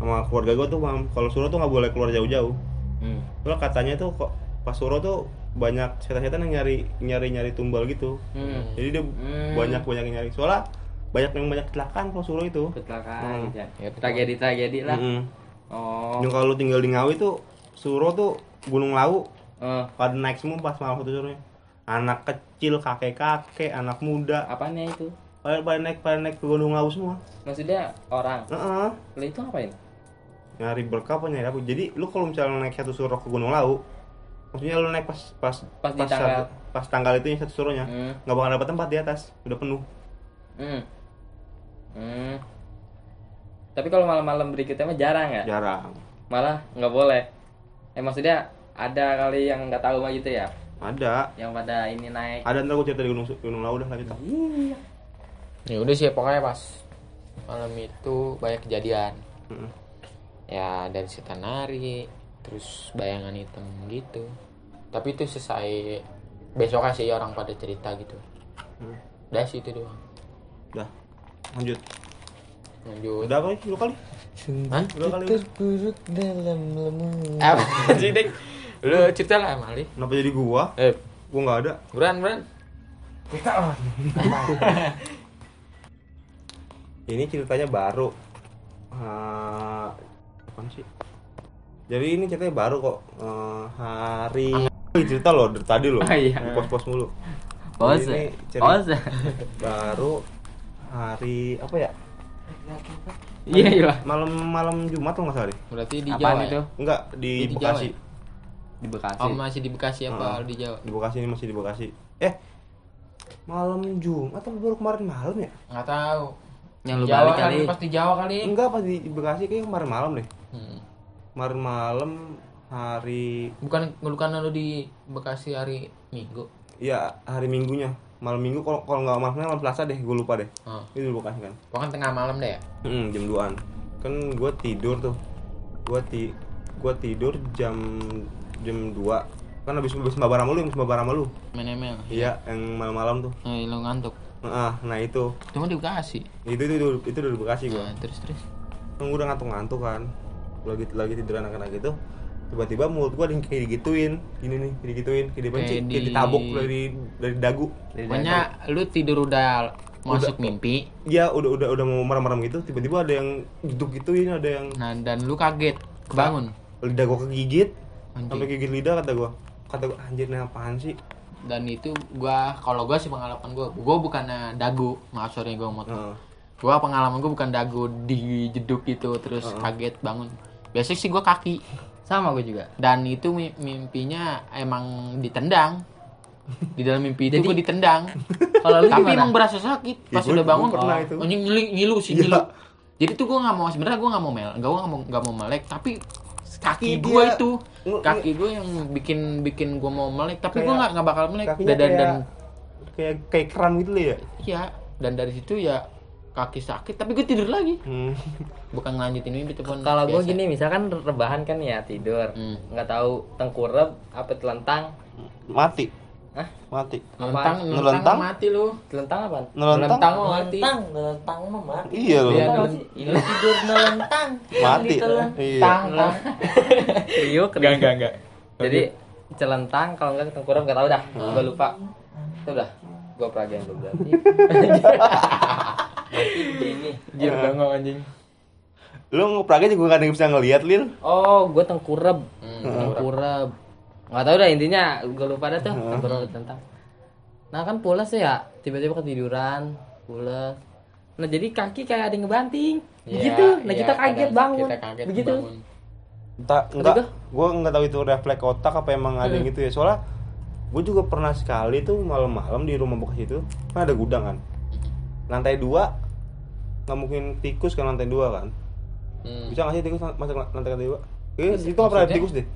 [SPEAKER 1] sama keluarga gua tuh kalau suro tuh nggak boleh keluar jauh-jauh.
[SPEAKER 3] Hmm.
[SPEAKER 1] Soalnya katanya tuh kok pas suro tuh banyak setan-setan yang nyari nyari nyari tumbal gitu.
[SPEAKER 3] Hmm.
[SPEAKER 1] Jadi dia
[SPEAKER 3] Hmm.
[SPEAKER 1] banyak banyak yang nyari. Soalnya banyak yang banyak kecelakaan kalau suro itu.
[SPEAKER 3] Kecelakaan
[SPEAKER 1] Hmm.
[SPEAKER 3] gitu ya.
[SPEAKER 2] Ya, betul.
[SPEAKER 3] Tragedi-tragedi lah.
[SPEAKER 1] Mm-mm.
[SPEAKER 3] Oh.
[SPEAKER 1] Yang kalau tinggal di Ngawi tuh suro tuh Gunung Lawu
[SPEAKER 3] Eh,
[SPEAKER 1] pada naik semua pas malam satu suruhnya. Anak kecil, kakek-kakek, anak muda,
[SPEAKER 3] apanya itu?
[SPEAKER 1] pada, pada naik pada naik ke Gunung Lawu semua.
[SPEAKER 3] Maksudnya orang.
[SPEAKER 1] Heeh.
[SPEAKER 3] Lah itu ngapain?
[SPEAKER 1] Nyari berkah apa nyari apa? Jadi lu kalau misalnya naik satu suruh ke Gunung Lawu, maksudnya lu naik pas pas
[SPEAKER 3] Pas di tanggal.
[SPEAKER 1] satu- pas tanggal itu yang satu suruhnya,
[SPEAKER 3] Hmm.
[SPEAKER 1] nggak bakal dapat tempat di atas, udah penuh.
[SPEAKER 3] Hmm. Hmm. Tapi kalau malam-malam berikutnya mah jarang ya?
[SPEAKER 1] Jarang.
[SPEAKER 3] Malah nggak boleh. Eh maksudnya ada kali yang nggak tahu mah gitu ya?
[SPEAKER 1] Ada.
[SPEAKER 3] Yang pada ini naik.
[SPEAKER 1] Ada ntar gue cerita di Gunung Gunung Lawu dah lanjut.
[SPEAKER 2] ya udah sih pokoknya pas malam itu banyak kejadian
[SPEAKER 1] Heeh.
[SPEAKER 2] ya dari setan nari terus bayangan hitam gitu tapi itu selesai besok sih orang pada cerita gitu
[SPEAKER 1] Hmm.
[SPEAKER 2] udah sih itu doang
[SPEAKER 1] Udah. Lanjut.
[SPEAKER 2] Lanjut
[SPEAKER 1] Udah kali? Dua kali?
[SPEAKER 2] Hah?
[SPEAKER 1] Dua kali
[SPEAKER 4] terpuruk dalam lemu
[SPEAKER 2] apa sih dek lu cerita lah Mali
[SPEAKER 1] Kenapa jadi gua?
[SPEAKER 2] eh
[SPEAKER 1] Gua nggak ada.
[SPEAKER 2] buran buran
[SPEAKER 1] Ini ceritanya baru. Ah, apa sih? Jadi ini ceritanya baru kok. Eh, hari Wih, cerita loh dari tadi loh.
[SPEAKER 3] Oh, iya.
[SPEAKER 1] Pos-pos mulu.
[SPEAKER 3] Pos.
[SPEAKER 1] Ini cerita
[SPEAKER 3] Pos.
[SPEAKER 1] baru hari apa ya?
[SPEAKER 3] Iya iya.
[SPEAKER 1] Malam malam Jumat lo nggak salah deh?
[SPEAKER 2] berarti di
[SPEAKER 3] Apaan
[SPEAKER 2] Jawa
[SPEAKER 3] itu?
[SPEAKER 2] ya?
[SPEAKER 1] Enggak di,
[SPEAKER 2] Di Jawa
[SPEAKER 1] Bekasi.
[SPEAKER 2] ya?
[SPEAKER 3] Di Bekasi.
[SPEAKER 2] oh masih di Bekasi apa di Jawa
[SPEAKER 1] Di Bekasi ini masih di Bekasi. Eh, malam Jumat atau baru kemarin malam ya?
[SPEAKER 2] nggak tahu
[SPEAKER 3] Yang lu
[SPEAKER 2] Jawa
[SPEAKER 3] balik kali.
[SPEAKER 2] pas di Jawa kali
[SPEAKER 1] Enggak pas di Bekasi kayak kemarin malam deh.
[SPEAKER 2] Hmm.
[SPEAKER 1] Kemarin malam hari
[SPEAKER 2] bukan bukan lu di Bekasi hari Minggu
[SPEAKER 1] ya hari Minggunya. Malam Minggu kalau kalau nggak malamnya malam Selasa deh, gue lupa deh.
[SPEAKER 2] oh.
[SPEAKER 1] Itu di Bekasi kan.
[SPEAKER 2] pokoknya tengah malam deh ya
[SPEAKER 1] Hmm, jam 2-an. Kan gue tidur tuh. Gue ti gua tidur jam jam 2 kan habis habis mabar sama lu, habis mabar sama lu.
[SPEAKER 2] ML
[SPEAKER 1] Iya, yang malam-malam tuh.
[SPEAKER 2] eh, lu ngantuk
[SPEAKER 1] Nah, nah itu.
[SPEAKER 2] cuma di Bekasi
[SPEAKER 1] Itu itu itu, itu dari Bekasi gua.
[SPEAKER 2] nah, terus terus
[SPEAKER 1] kan gue udah ngantuk-ngantuk kan lagi lagi tidur anak-anak gitu tiba-tiba mulut gue ada yang kayak digituin. Gini nih kayak digituin kayak dibenci
[SPEAKER 2] Kayak
[SPEAKER 1] kayak
[SPEAKER 2] di-
[SPEAKER 1] ditabuk dari dari dagu.
[SPEAKER 2] Pokoknya lu tidur udah masuk mimpi.
[SPEAKER 1] Ya udah udah udah mau merem-merem gitu tiba-tiba ada yang gitu gituin ada yang
[SPEAKER 2] nah dan lu kaget. Kebangun.
[SPEAKER 1] Lidah gue kegigit
[SPEAKER 2] Anjing.
[SPEAKER 1] sampai gigit lidah kata gue kata gue anjir ini apaan sih?
[SPEAKER 2] Dan itu gua kalau gua sih pengalaman gua gua bukannya dagu. Maaf sorry gua mau gua pengalaman gua bukan dagu di jeduk gitu terus kaget bangun. Biasanya sih gua kaki
[SPEAKER 3] Sama gue juga.
[SPEAKER 2] dan itu mi- mimpinya emang ditendang di dalam mimpi itu
[SPEAKER 3] Jadi-
[SPEAKER 2] gua ditendang
[SPEAKER 3] Kalau lu
[SPEAKER 2] tapi emang berasa sakit pas
[SPEAKER 1] Ya,
[SPEAKER 2] udah bangun
[SPEAKER 1] pernah
[SPEAKER 2] oh,
[SPEAKER 1] itu.
[SPEAKER 2] anjing ngilu, ngilu sih
[SPEAKER 1] Iya.
[SPEAKER 2] ngilu jadi tuh gua nggak mau sebenarnya gua nggak mau mel nggak gua nggak mau nggak mau melek tapi kaki
[SPEAKER 1] Iya,
[SPEAKER 2] gua
[SPEAKER 1] dia-
[SPEAKER 2] itu kaki gua yang bikin bikin gua mau melek tapi gua nggak nggak bakal melek dan dan,
[SPEAKER 1] kayak
[SPEAKER 2] dan
[SPEAKER 1] kayak kayak keram gitu ya
[SPEAKER 2] iya dan dari situ ya kaki sakit tapi gue tidur lagi
[SPEAKER 1] hmm.
[SPEAKER 2] bukan ngelanjutin mimpi pun
[SPEAKER 3] Kalau gue gini misalkan rebahan kan ya tidur,
[SPEAKER 2] Hmm.
[SPEAKER 3] nggak tahu tengkurap apa telentang,
[SPEAKER 1] mati
[SPEAKER 3] Hah?
[SPEAKER 1] mati
[SPEAKER 2] Nelentang,
[SPEAKER 1] Nelentang?
[SPEAKER 2] mati lu.
[SPEAKER 3] telentang apa?
[SPEAKER 1] nelentang
[SPEAKER 2] mah mati.
[SPEAKER 4] Nelentang, mah mati.
[SPEAKER 1] iya loh
[SPEAKER 2] Iya?
[SPEAKER 3] Ini tidur nelentang.
[SPEAKER 1] mati iya
[SPEAKER 2] Tang, tang.
[SPEAKER 3] Kriuk,
[SPEAKER 2] Enggak, enggak, enggak.
[SPEAKER 3] Jadi celentang kalau enggak tengkurap nggak tahu dah. Gue lupa. Itu udah. Gue peragian lu berarti. Begini.
[SPEAKER 2] Jir bengong anjing.
[SPEAKER 1] lu ngepragnya juga gak ada yang bisa ngeliat lil
[SPEAKER 3] Oh, gue tengkurap.
[SPEAKER 2] Hmm,
[SPEAKER 3] Tengkurap. Nggak tahu dah intinya. Gue lupa dah tuh. Tengkurap tentang. Nah kan pulas ya. Tiba-tiba ketiduran. Pulas. Nah jadi kaki kayak ada yang ngebanting.
[SPEAKER 2] Iya,
[SPEAKER 3] Begitu. Nah
[SPEAKER 2] iya,
[SPEAKER 3] kita kaget bangun.
[SPEAKER 2] Kita kaget
[SPEAKER 3] Begitu.
[SPEAKER 2] bangun.
[SPEAKER 1] entah enggak gue nggak tahu itu refleks otak apa emang ada yang gitu ya soalnya gue juga pernah sekali tuh malam-malam di rumah bekas itu kan ada gudang kan lantai dua nggak mungkin tikus kan lantai dua kan
[SPEAKER 2] Hmm.
[SPEAKER 1] bisa nggak sih tikus masuk lantai dua eh itu nggak pernah ada tikus deh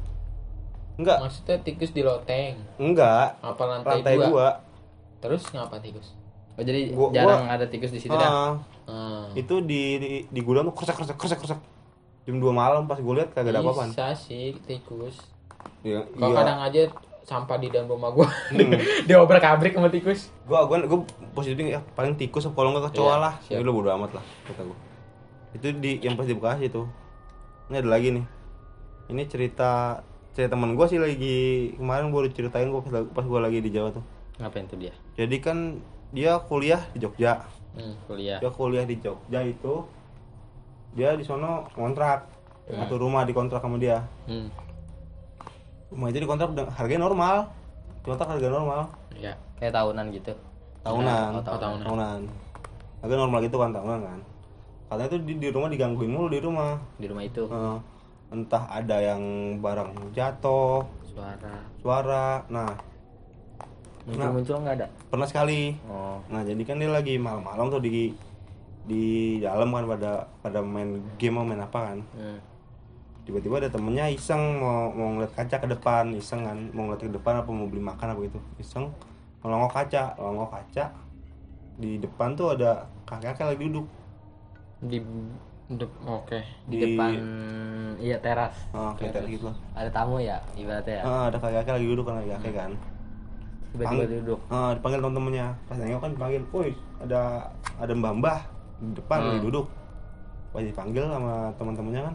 [SPEAKER 1] enggak
[SPEAKER 2] Maksudnya tikus di loteng.
[SPEAKER 1] enggak
[SPEAKER 2] Apa lantai,
[SPEAKER 1] lantai
[SPEAKER 2] dua?
[SPEAKER 1] dua
[SPEAKER 2] Terus ngapa tikus?
[SPEAKER 3] Oh jadi
[SPEAKER 1] Gua-
[SPEAKER 3] jarang ada tikus di situ dah.
[SPEAKER 1] Ah,
[SPEAKER 2] Hmm.
[SPEAKER 1] itu di, di di gudang tuh kresek kresek kresek kresek jam 2 malam pas gue lihat kagak ada apa-apaan
[SPEAKER 2] Bisa sih tikus.
[SPEAKER 1] iya
[SPEAKER 2] Kalau
[SPEAKER 1] iya.
[SPEAKER 2] kadang aja sampah di dalam rumah gua.
[SPEAKER 1] Hmm.
[SPEAKER 2] Dia obrak abrik sama tikus.
[SPEAKER 1] gua gua gua positifnya ya paling tikus kalau nggak kecoa
[SPEAKER 2] Iya,
[SPEAKER 1] lah
[SPEAKER 2] siap.
[SPEAKER 1] jadi lo bodo amat lah kata gua itu di yang pas di Bekasi tuh ini ada lagi nih ini cerita cerita teman gua sih lagi kemarin udah ceritain gua pas, pas gua lagi di Jawa tuh
[SPEAKER 3] Ngapain tuh dia?
[SPEAKER 1] jadi kan dia kuliah di Jogja
[SPEAKER 2] Hmm.
[SPEAKER 3] Kuliah.
[SPEAKER 1] dia kuliah di Jogja itu dia di sono kontrak satu rumah dikontrak sama dia
[SPEAKER 2] Hmm.
[SPEAKER 1] Rumah itu dikontrak dengan harganya normal dikontrak harga normal
[SPEAKER 2] Ya.
[SPEAKER 3] Kayak tahunan gitu.
[SPEAKER 1] tahunan
[SPEAKER 3] Oh, tahunan.
[SPEAKER 1] tahunan harga normal gitu kan tahunan kan katanya itu di, di rumah digangguin mulu di rumah
[SPEAKER 3] Di rumah itu.
[SPEAKER 1] Eh, entah ada yang barang jatuh
[SPEAKER 3] Suara.
[SPEAKER 1] suara nah
[SPEAKER 3] Muncul-muncul nggak ada.
[SPEAKER 1] pernah sekali
[SPEAKER 3] Oh.
[SPEAKER 1] nah jadi kan dia lagi malam-malam tuh di di dalam kan pada pada main game mau main apa kan
[SPEAKER 3] Hmm.
[SPEAKER 1] Tiba-tiba ada temennya iseng mau mau ngeliat kaca ke depan iseng kan mau ngeliat ke depan apa mau beli makan apa gitu iseng melongok kaca melongok kaca di depan tuh ada kakek-kakek lagi duduk
[SPEAKER 2] Di de- oke.
[SPEAKER 3] Di, depan iya teras.
[SPEAKER 1] ah kayak gitu lah
[SPEAKER 3] Ada tamu ya ibaratnya ya.
[SPEAKER 1] ah, ada kakek-kakek lagi duduk kan kakek kan
[SPEAKER 3] Tiba-tiba duduk.
[SPEAKER 1] ah, dipanggil temen-temennya pas nengok kan dipanggil woi ada ada mbah mbah di depan
[SPEAKER 3] Hmm.
[SPEAKER 1] lagi duduk pas dipanggil sama teman-temannya kan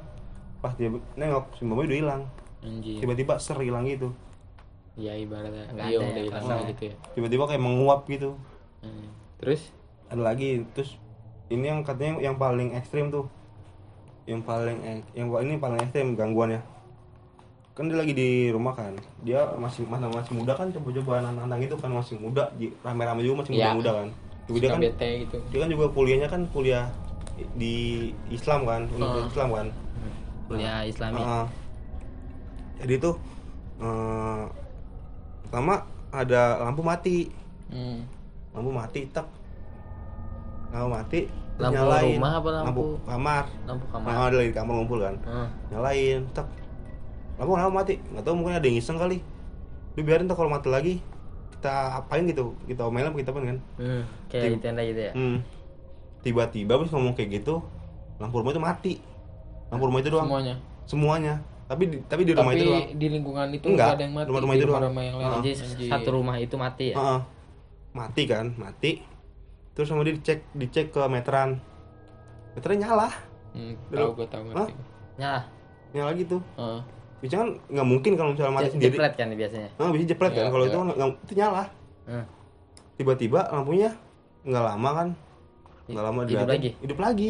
[SPEAKER 1] pas dia nengok si mbah udah hilang
[SPEAKER 2] Anjir.
[SPEAKER 1] tiba-tiba ser hilang gitu
[SPEAKER 2] Ya ibaratnya
[SPEAKER 3] Nggak ada
[SPEAKER 2] udah
[SPEAKER 3] ya,
[SPEAKER 2] hilang
[SPEAKER 3] pasal.
[SPEAKER 2] gitu ya.
[SPEAKER 1] tiba-tiba kayak menguap gitu
[SPEAKER 2] Hmm. Terus
[SPEAKER 1] ada lagi terus ini yang katanya yang paling ekstrim tuh yang paling ek- yang ini paling ekstrim gangguannya kan dia lagi di rumah kan dia masih masih masih muda kan coba-coba nantang itu kan masih muda rame-rame juga masih
[SPEAKER 2] Iya.
[SPEAKER 1] muda-muda kan juga dia kan
[SPEAKER 2] bete gitu.
[SPEAKER 1] dia kan juga kuliahnya kan kuliah di Islam kan. Universitas Islam kan
[SPEAKER 3] Kuliah Islami.
[SPEAKER 1] Ah. jadi tuh eh, pertama ada lampu mati
[SPEAKER 2] Hmm.
[SPEAKER 1] lampu mati tek lampu mati
[SPEAKER 3] Lampu
[SPEAKER 1] nyalain
[SPEAKER 3] rumah apa lampu?
[SPEAKER 1] kamar
[SPEAKER 3] Lampu kamar.
[SPEAKER 1] nah, ada lagi di kamar ngumpul kan
[SPEAKER 3] Hmm.
[SPEAKER 1] nyalain tek lampu lampu mati nggak tahu mungkin ada yang iseng kali lu biarin tuh kalau mati lagi kita apain gitu kita omelin apa kita apa kan
[SPEAKER 3] Hmm. Kayak di tenda gitu ya.
[SPEAKER 1] hmm. tiba-tiba habis ngomong kayak gitu lampu rumah itu mati lampu rumah itu doang
[SPEAKER 2] Semuanya.
[SPEAKER 1] semuanya tapi di, tapi di rumah
[SPEAKER 2] Tapi
[SPEAKER 1] itu doang
[SPEAKER 2] di lingkungan itu
[SPEAKER 1] Enggak,
[SPEAKER 2] nggak ada yang mati.
[SPEAKER 1] rumah-rumah
[SPEAKER 2] di
[SPEAKER 1] itu doang.
[SPEAKER 2] rumah-rumah yang lain.
[SPEAKER 3] Jadi
[SPEAKER 2] Anjir.
[SPEAKER 3] satu rumah itu mati ya.
[SPEAKER 1] Heeh. mati kan mati terus sama dia dicek dicek ke meteran meteran nyala
[SPEAKER 2] Hmm, tahu gue tahu ngerti.
[SPEAKER 3] Nyala.
[SPEAKER 1] nyala gitu
[SPEAKER 2] Heeh.
[SPEAKER 1] bisa kan nggak mungkin kalau misalnya mati
[SPEAKER 3] Je-
[SPEAKER 1] sendiri
[SPEAKER 3] Jeplet kan biasanya.
[SPEAKER 1] ah bisa jepret kan
[SPEAKER 2] Iya,
[SPEAKER 1] kalau
[SPEAKER 2] iya.
[SPEAKER 1] itu nggak nggak- itu nyala
[SPEAKER 3] Hmm.
[SPEAKER 1] tiba-tiba lampunya nggak lama kan nggak lama
[SPEAKER 3] Hidup
[SPEAKER 1] diliatin,
[SPEAKER 3] lagi?
[SPEAKER 1] hidup lagi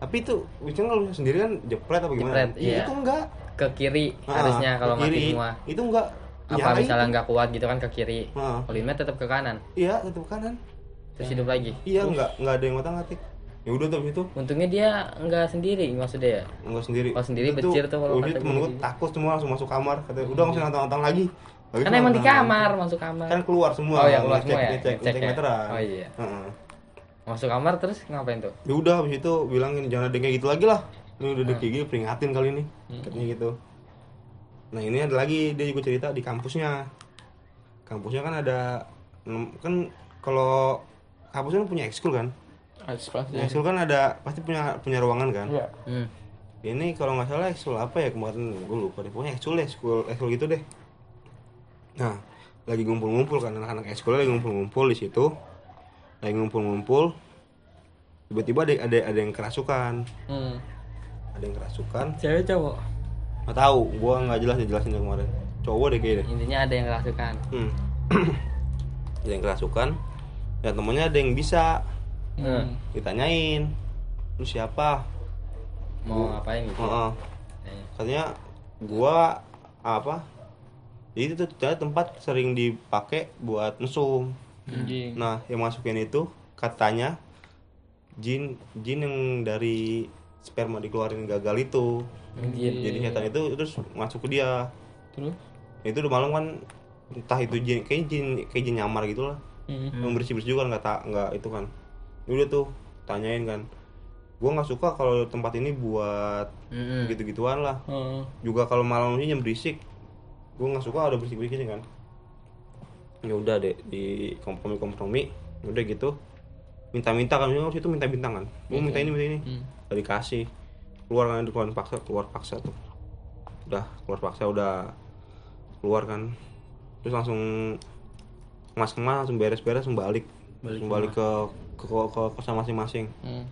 [SPEAKER 1] tapi itu biasanya kalau misalnya sendiri kan jepret apa gimana?
[SPEAKER 3] Jepret,
[SPEAKER 1] Iya,
[SPEAKER 3] iya.
[SPEAKER 1] itu enggak.
[SPEAKER 3] Ke kiri
[SPEAKER 1] Ah,
[SPEAKER 3] harusnya
[SPEAKER 1] ke
[SPEAKER 3] kalau mati semua.
[SPEAKER 1] itu enggak.
[SPEAKER 3] Apa
[SPEAKER 1] Nyala
[SPEAKER 3] misalnya
[SPEAKER 1] itu.
[SPEAKER 3] nggak kuat gitu kan ke kiri.
[SPEAKER 1] Heeh.
[SPEAKER 3] kalau Inmet tetap ke kanan.
[SPEAKER 1] Iya tetap kanan.
[SPEAKER 3] Terus hidup lagi.
[SPEAKER 1] Iya nggak nggak ada yang ngotak ngatik ya udah tuh itu.
[SPEAKER 3] Untungnya dia nggak sendiri maksudnya ya?
[SPEAKER 1] Nggak sendiri.
[SPEAKER 3] Oh, sendiri
[SPEAKER 1] Itu
[SPEAKER 3] becir tuh kalau kata
[SPEAKER 1] temen gue takut semua langsung masuk kamar. Kata udah nggak usah nonton nonton lagi. Lagi
[SPEAKER 3] kan emang di kamar masuk kamar.
[SPEAKER 1] Kan keluar semua.
[SPEAKER 3] Oh, ya, keluar
[SPEAKER 1] ngecek,
[SPEAKER 3] semua ya?
[SPEAKER 1] ngecek,
[SPEAKER 3] Ngecek
[SPEAKER 1] ngecek
[SPEAKER 3] ya?
[SPEAKER 1] meteran.
[SPEAKER 3] Oh, iya.
[SPEAKER 1] Heeh.
[SPEAKER 3] Masuk kamar terus ngapain tuh?
[SPEAKER 1] Ya udah habis itu bilangin jangan ada kayak gitu lagi lah. Ini udah ada kayak gini peringatin kali ini.
[SPEAKER 3] Hmm.
[SPEAKER 1] katanya gitu. Nah ini ada lagi dia juga cerita di kampusnya. Kampusnya kan ada kan kalau kampusnya kan punya ekskul kan?
[SPEAKER 2] Harus pasti.
[SPEAKER 1] ekskul kan ada pasti punya punya ruangan kan?
[SPEAKER 2] Iya.
[SPEAKER 3] hmm.
[SPEAKER 1] ini kalau nggak salah ekskul apa ya kemarin? Gue lupa deh. Pokoknya ekskul deh ekskul ekskul gitu deh. Nah lagi ngumpul-ngumpul kan anak-anak ekskul lagi ngumpul-ngumpul di situ lagi ngumpul-ngumpul tiba-tiba ada ada ada yang kerasukan.
[SPEAKER 2] Hmm.
[SPEAKER 1] ada yang kerasukan.
[SPEAKER 3] Cewek cowok?
[SPEAKER 1] Nggak tahu gua nggak jelas dijelasin dari kemarin. Cowok deh kayaknya.
[SPEAKER 3] Intinya ada yang kerasukan.
[SPEAKER 1] Hmm. ada yang kerasukan dan temennya ada yang bisa.
[SPEAKER 2] Hmm.
[SPEAKER 1] ditanyain lu siapa?
[SPEAKER 3] Mau ngapain gitu?
[SPEAKER 1] Heeh.
[SPEAKER 3] Eh,
[SPEAKER 1] katanya gua apa? Jadi itu ternyata tempat sering dipakai buat mesum
[SPEAKER 2] Anjing.
[SPEAKER 1] nah yang masukin itu katanya jin jin yang dari sperma dikeluarin gagal itu
[SPEAKER 3] Jin.
[SPEAKER 1] jadi setan itu terus masuk ke dia
[SPEAKER 2] Terus?
[SPEAKER 1] itu udah malam kan entah itu jin kayak jin kayak jin nyamar gitu lah
[SPEAKER 2] Hmm.
[SPEAKER 1] yang bersih bersih juga nggak tak nggak itu kan udah tuh tanyain kan gua nggak suka kalau tempat ini buat
[SPEAKER 3] Mm-mm.
[SPEAKER 1] gitu gituan lah
[SPEAKER 2] Heeh.
[SPEAKER 1] juga kalau malamnya berisik gue nggak suka ada berisik berisik kan ya udah deh di kompromi kompromi udah gitu. Minta minta kan harus itu minta bintang kan. Gue minta ini minta ini.
[SPEAKER 2] Hmm.
[SPEAKER 1] Dikasih. Keluar kan keluar paksa keluar paksa tuh. Udah keluar paksa udah keluar kan. Terus langsung mas kemas langsung beres beres langsung balik. Langsung balik ke ke ke, ke kosan masing-masing.
[SPEAKER 2] Hmm.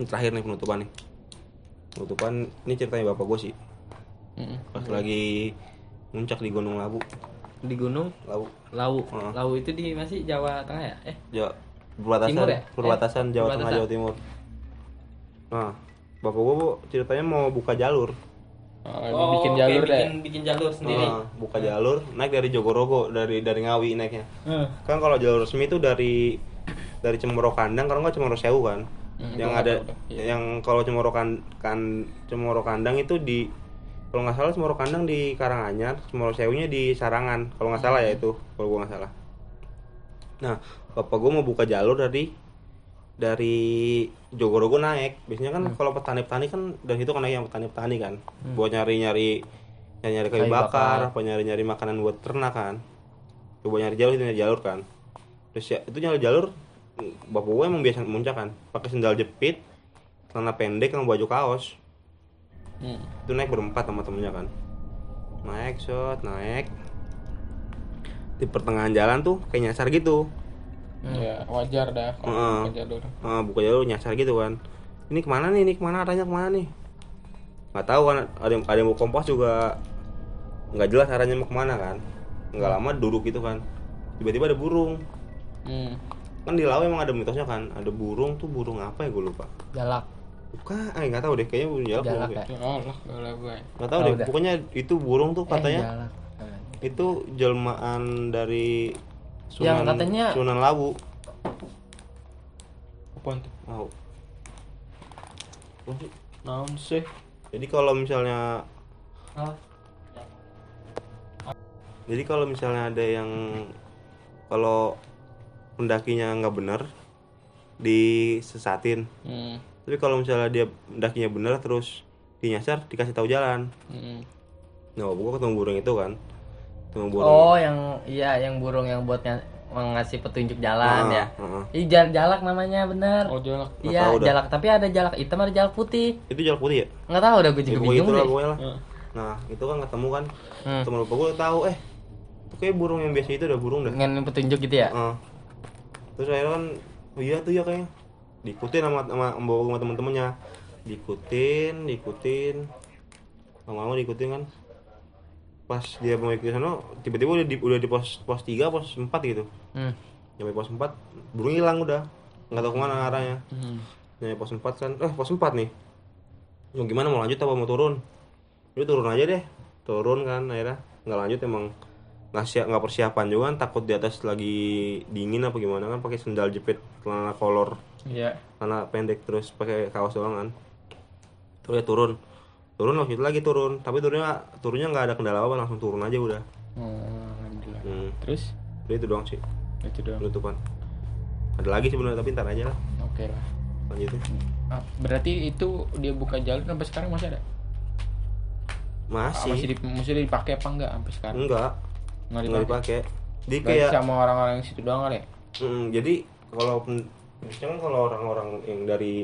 [SPEAKER 1] ini terakhir nih penutupan nih. Penutupan ini ceritanya bapak gue sih.
[SPEAKER 2] Hmm.
[SPEAKER 1] pas lagi muncak di Gunung Labu
[SPEAKER 3] di gunung
[SPEAKER 1] Labu
[SPEAKER 3] Lawu
[SPEAKER 1] Heeh.
[SPEAKER 3] Lawu itu di masih Jawa Tengah ya eh
[SPEAKER 1] Jawa perbatasan
[SPEAKER 3] Timur ya?
[SPEAKER 1] perbatasan
[SPEAKER 3] Eh,
[SPEAKER 1] Jawa Tengah
[SPEAKER 3] perbatasan.
[SPEAKER 1] Jawa Timur nah bapak gue ceritanya mau buka jalur
[SPEAKER 2] Oh, bikin jalur deh.
[SPEAKER 3] bikin, bikin jalur sendiri
[SPEAKER 1] Nah, buka jalur naik dari Jogorogo dari dari Ngawi naiknya
[SPEAKER 3] Hmm.
[SPEAKER 1] kan kalau jalur resmi itu dari dari Cemoro Kandang kalau nggak Cemoro Sewu kan
[SPEAKER 2] Hmm,
[SPEAKER 1] yang
[SPEAKER 2] gua
[SPEAKER 1] ada
[SPEAKER 2] tuh. Iya.
[SPEAKER 1] yang kalau Cemoro kan, kan Cemoro Kandang itu di kalau nggak salah Cemoro Kandang di Karanganyar Cemoro Sewunya di Sarangan. Kalau nggak salah ya itu kalau gua nggak salah. Nah bapak gua mau buka jalur dari dari Jogorogo naik. Biasanya kan kalau petani-petani kan dan itu kan yang petani-petani kan. Buat nyari-nyari nyari-nyari kayu,
[SPEAKER 3] Kayu
[SPEAKER 1] bakar, apa nyari-nyari makanan buat ternak kan. Coba nyari jalur itu nyari jalur kan. Terus ya itu nyari jalur bapak gue emang biasa muncak kan. Pakai sendal jepit celana pendek sama baju kaos
[SPEAKER 2] Hmm.
[SPEAKER 1] itu naik berempat sama temennya kan. Naik shot naik. Di pertengahan jalan tuh kayak nyasar gitu.
[SPEAKER 2] Ya, wajar dah kalau
[SPEAKER 1] Heeh.
[SPEAKER 2] buka jalur.
[SPEAKER 1] Ah, buka jalur nyasar gitu kan. Ini ke mana nih? Ini ke mana? Arahnya ke mana nih? Nggak tahu kan ada yang ada yang mau kompas juga. Nggak jelas arahnya mau ke mana kan. Nggak lama duduk gitu kan. Tiba-tiba ada burung.
[SPEAKER 2] Hmm.
[SPEAKER 1] kan di laut emang ada mitosnya kan. Ada burung tuh burung apa ya? Gue lupa.
[SPEAKER 3] Jalak
[SPEAKER 1] bukan eh nggak tahu deh kayaknya burung jalak
[SPEAKER 3] Jalak ya?
[SPEAKER 2] Ya gue.
[SPEAKER 1] nggak tahu
[SPEAKER 3] Oh,
[SPEAKER 1] deh
[SPEAKER 3] udah.
[SPEAKER 1] pokoknya itu burung tuh
[SPEAKER 3] eh,
[SPEAKER 1] katanya
[SPEAKER 3] jalak
[SPEAKER 1] itu jelmaan dari
[SPEAKER 3] Yang
[SPEAKER 1] Sunan
[SPEAKER 3] katanya-
[SPEAKER 1] Sunan Lawu
[SPEAKER 2] Apaan tuh?
[SPEAKER 1] Mau.
[SPEAKER 2] Naon sih?
[SPEAKER 1] jadi kalau misalnya
[SPEAKER 3] oh.
[SPEAKER 1] jadi kalau misalnya ada yang kalau pendakinya nggak bener disesatin
[SPEAKER 2] Hmm.
[SPEAKER 1] Tapi kalau misalnya dia pendakinya bener terus dinyasar dikasih tahu jalan.
[SPEAKER 2] Hmm.
[SPEAKER 1] nah gua ketemu burung itu kan. Ketemu burung.
[SPEAKER 3] Oh yang iya yang burung yang buatnya ngasih petunjuk jalan
[SPEAKER 1] Ah,
[SPEAKER 3] ya.
[SPEAKER 1] ah, ah.
[SPEAKER 3] Ih, jal- jalak namanya bener.
[SPEAKER 2] Oh, jalak.
[SPEAKER 3] iya jalak. Tapi ada jalak hitam ada jalak putih.
[SPEAKER 1] Itu jalak putih ya?
[SPEAKER 3] Nggak tahu udah gue
[SPEAKER 1] ya,
[SPEAKER 3] juga bingung
[SPEAKER 1] itu lah
[SPEAKER 3] deh
[SPEAKER 1] lah.
[SPEAKER 2] Heeh.
[SPEAKER 1] nah itu kan ketemu kan.
[SPEAKER 3] Hmm.
[SPEAKER 1] temen gua udah tahu eh itu kayak burung yang biasa itu udah burung dah.
[SPEAKER 3] Dengan petunjuk gitu ya?
[SPEAKER 1] Heeh. terus akhirnya kan oh iya tuh ya kayaknya diikutin sama sama bawa sama temen-temennya. Diikutin diikutin. Lama-lama diikutin kan. Pas dia mau ikut sana tiba-tiba udah di udah di pos pos 3 pos 4 gitu.
[SPEAKER 3] Hmm.
[SPEAKER 1] nyampe pos 4 burung hilang udah. Nggak tahu ke mana arahnya.
[SPEAKER 2] Hmm.
[SPEAKER 1] nyampe pos 4 kan. Eh pos 4 nih. Mau gimana mau lanjut apa mau turun? Udah turun aja deh. Turun kan akhirnya. Nggak lanjut emang nggak siap nggak persiapan juga kan. Takut di atas lagi dingin apa gimana kan pakai sendal jepit celana kolor
[SPEAKER 2] Iya.
[SPEAKER 1] celana pendek terus pakai kaos doang kan terus ya turun turun waktu itu lagi turun tapi turunnya turunnya nggak ada kendala apa langsung turun aja udah
[SPEAKER 2] Oh, alhamdulillah.
[SPEAKER 1] hmm.
[SPEAKER 2] Terus
[SPEAKER 1] Udah itu doang sih
[SPEAKER 2] itu doang.
[SPEAKER 1] penutupan ada lagi sebenarnya tapi ntar aja lah
[SPEAKER 2] Oke lah.
[SPEAKER 1] lanjutin
[SPEAKER 2] Ah, berarti itu dia buka jalur sampai sekarang masih ada? Ah,
[SPEAKER 1] masih,
[SPEAKER 2] masih, di, masih dipakai apa enggak sampai sekarang?
[SPEAKER 1] enggak
[SPEAKER 2] Enggak
[SPEAKER 1] nggak
[SPEAKER 2] dipakai.
[SPEAKER 1] dipakai jadi kayak
[SPEAKER 2] sama orang-orang yang situ doang kali ya?
[SPEAKER 1] Mm, jadi kalau biasanya kan kalau orang-orang yang dari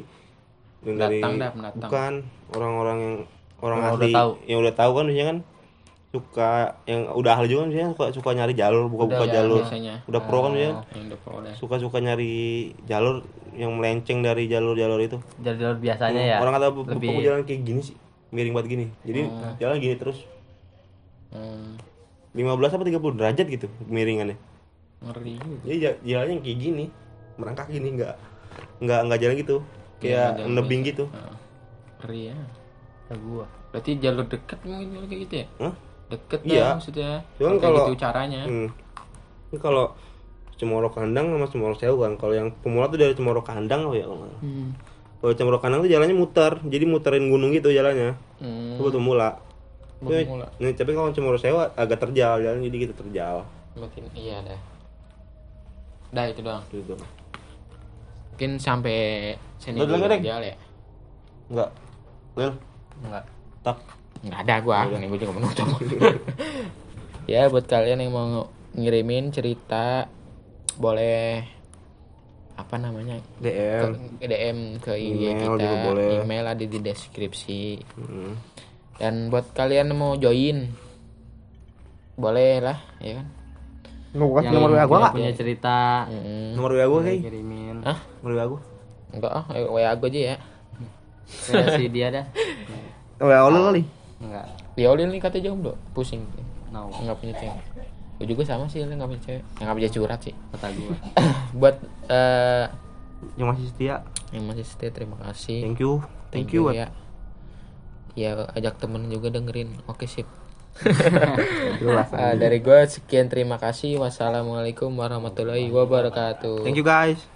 [SPEAKER 1] yang dari
[SPEAKER 2] dah, pendatang.
[SPEAKER 1] bukan orang-orang yang orang
[SPEAKER 3] Yang
[SPEAKER 1] ahli
[SPEAKER 3] udah tahu.
[SPEAKER 1] yang udah tahu kan biasanya kan suka yang udah ahli juga kan biasanya suka suka nyari jalur buka-buka
[SPEAKER 2] Udah, ya,
[SPEAKER 1] jalur.
[SPEAKER 2] biasanya.
[SPEAKER 1] udah pro kan
[SPEAKER 2] pro deh.
[SPEAKER 1] suka-suka nyari jalur yang melenceng dari jalur-jalur itu.
[SPEAKER 3] Jalur biasanya ya?
[SPEAKER 1] orang kata "Bu-
[SPEAKER 3] lebih-
[SPEAKER 1] jalan kayak gini sih? Miring banget gini. Jadi jalan gini terus.
[SPEAKER 2] Hmm,
[SPEAKER 1] 15 apa 30 derajat gitu miringannya.
[SPEAKER 2] Ngeri juga.
[SPEAKER 1] jadi ja- jalannya kayak gini merangkak gini nggak nggak nggak jalan gitu kayak
[SPEAKER 2] jalan
[SPEAKER 1] nebing gitu
[SPEAKER 2] Ah, ngeri ya.
[SPEAKER 3] Ya gua
[SPEAKER 2] Berarti jalur dekat mungkin kayak gitu ya?
[SPEAKER 1] Hah?
[SPEAKER 2] Deket
[SPEAKER 1] Iya.
[SPEAKER 2] maksudnya.
[SPEAKER 1] Cuman
[SPEAKER 2] Kayak
[SPEAKER 1] kalau-
[SPEAKER 2] gitu caranya.
[SPEAKER 1] Hmm. Ini kalau Cemoro Kandang sama Cemoro Sewu kan. Kalau yang pemula tuh dari Cemoro Kandang oh ya.
[SPEAKER 2] Hmm.
[SPEAKER 1] Kalau Cemoro Kandang tuh jalannya muter, jadi muterin gunung gitu jalannya.
[SPEAKER 2] Hmm.
[SPEAKER 1] Itu buat pemula. Nih, tapi kalau Cemoro Sewu agak terjal jalan jadi gitu terjal.
[SPEAKER 2] Berarti iya dah. Dah itu doang.
[SPEAKER 1] Gitu.
[SPEAKER 2] Mungkin sampai sini dulu aja ya.
[SPEAKER 1] Enggak. Lil,
[SPEAKER 3] enggak
[SPEAKER 1] tak.
[SPEAKER 2] Nggak ada gua, ini gua juga menutup. ya buat kalian yang mau ngirimin cerita boleh apa namanya
[SPEAKER 1] DM.
[SPEAKER 2] ke DM ke IG
[SPEAKER 1] Email
[SPEAKER 2] kita
[SPEAKER 1] juga boleh.
[SPEAKER 2] email ada di deskripsi
[SPEAKER 1] Hmm.
[SPEAKER 2] dan buat kalian yang mau join boleh lah ya kan
[SPEAKER 3] yang nomor WA gua punya cerita
[SPEAKER 2] Mm,
[SPEAKER 1] Nomor WA gua kayak.
[SPEAKER 2] Hah?
[SPEAKER 1] Nomor WA gua.
[SPEAKER 2] enggak ah eh, wa gue aja ya
[SPEAKER 3] versi dia dah
[SPEAKER 1] WA lu kali.
[SPEAKER 3] enggak
[SPEAKER 2] ya udah nih kata jomblo pusing
[SPEAKER 3] no
[SPEAKER 2] nggak punya cewek gue juga sama sih nggak punya cewek yang nggak bisa curhat sih
[SPEAKER 3] kata gua
[SPEAKER 2] buat eh
[SPEAKER 1] Yang masih setia.
[SPEAKER 2] yang masih stay terima kasih
[SPEAKER 1] Thank you. Thank, you.
[SPEAKER 2] ya ya ajak temen juga dengerin oke sip. Ah, dari gue sekian terima kasih wassalamualaikum warahmatullahi wabarakatuh
[SPEAKER 1] Thank you guys.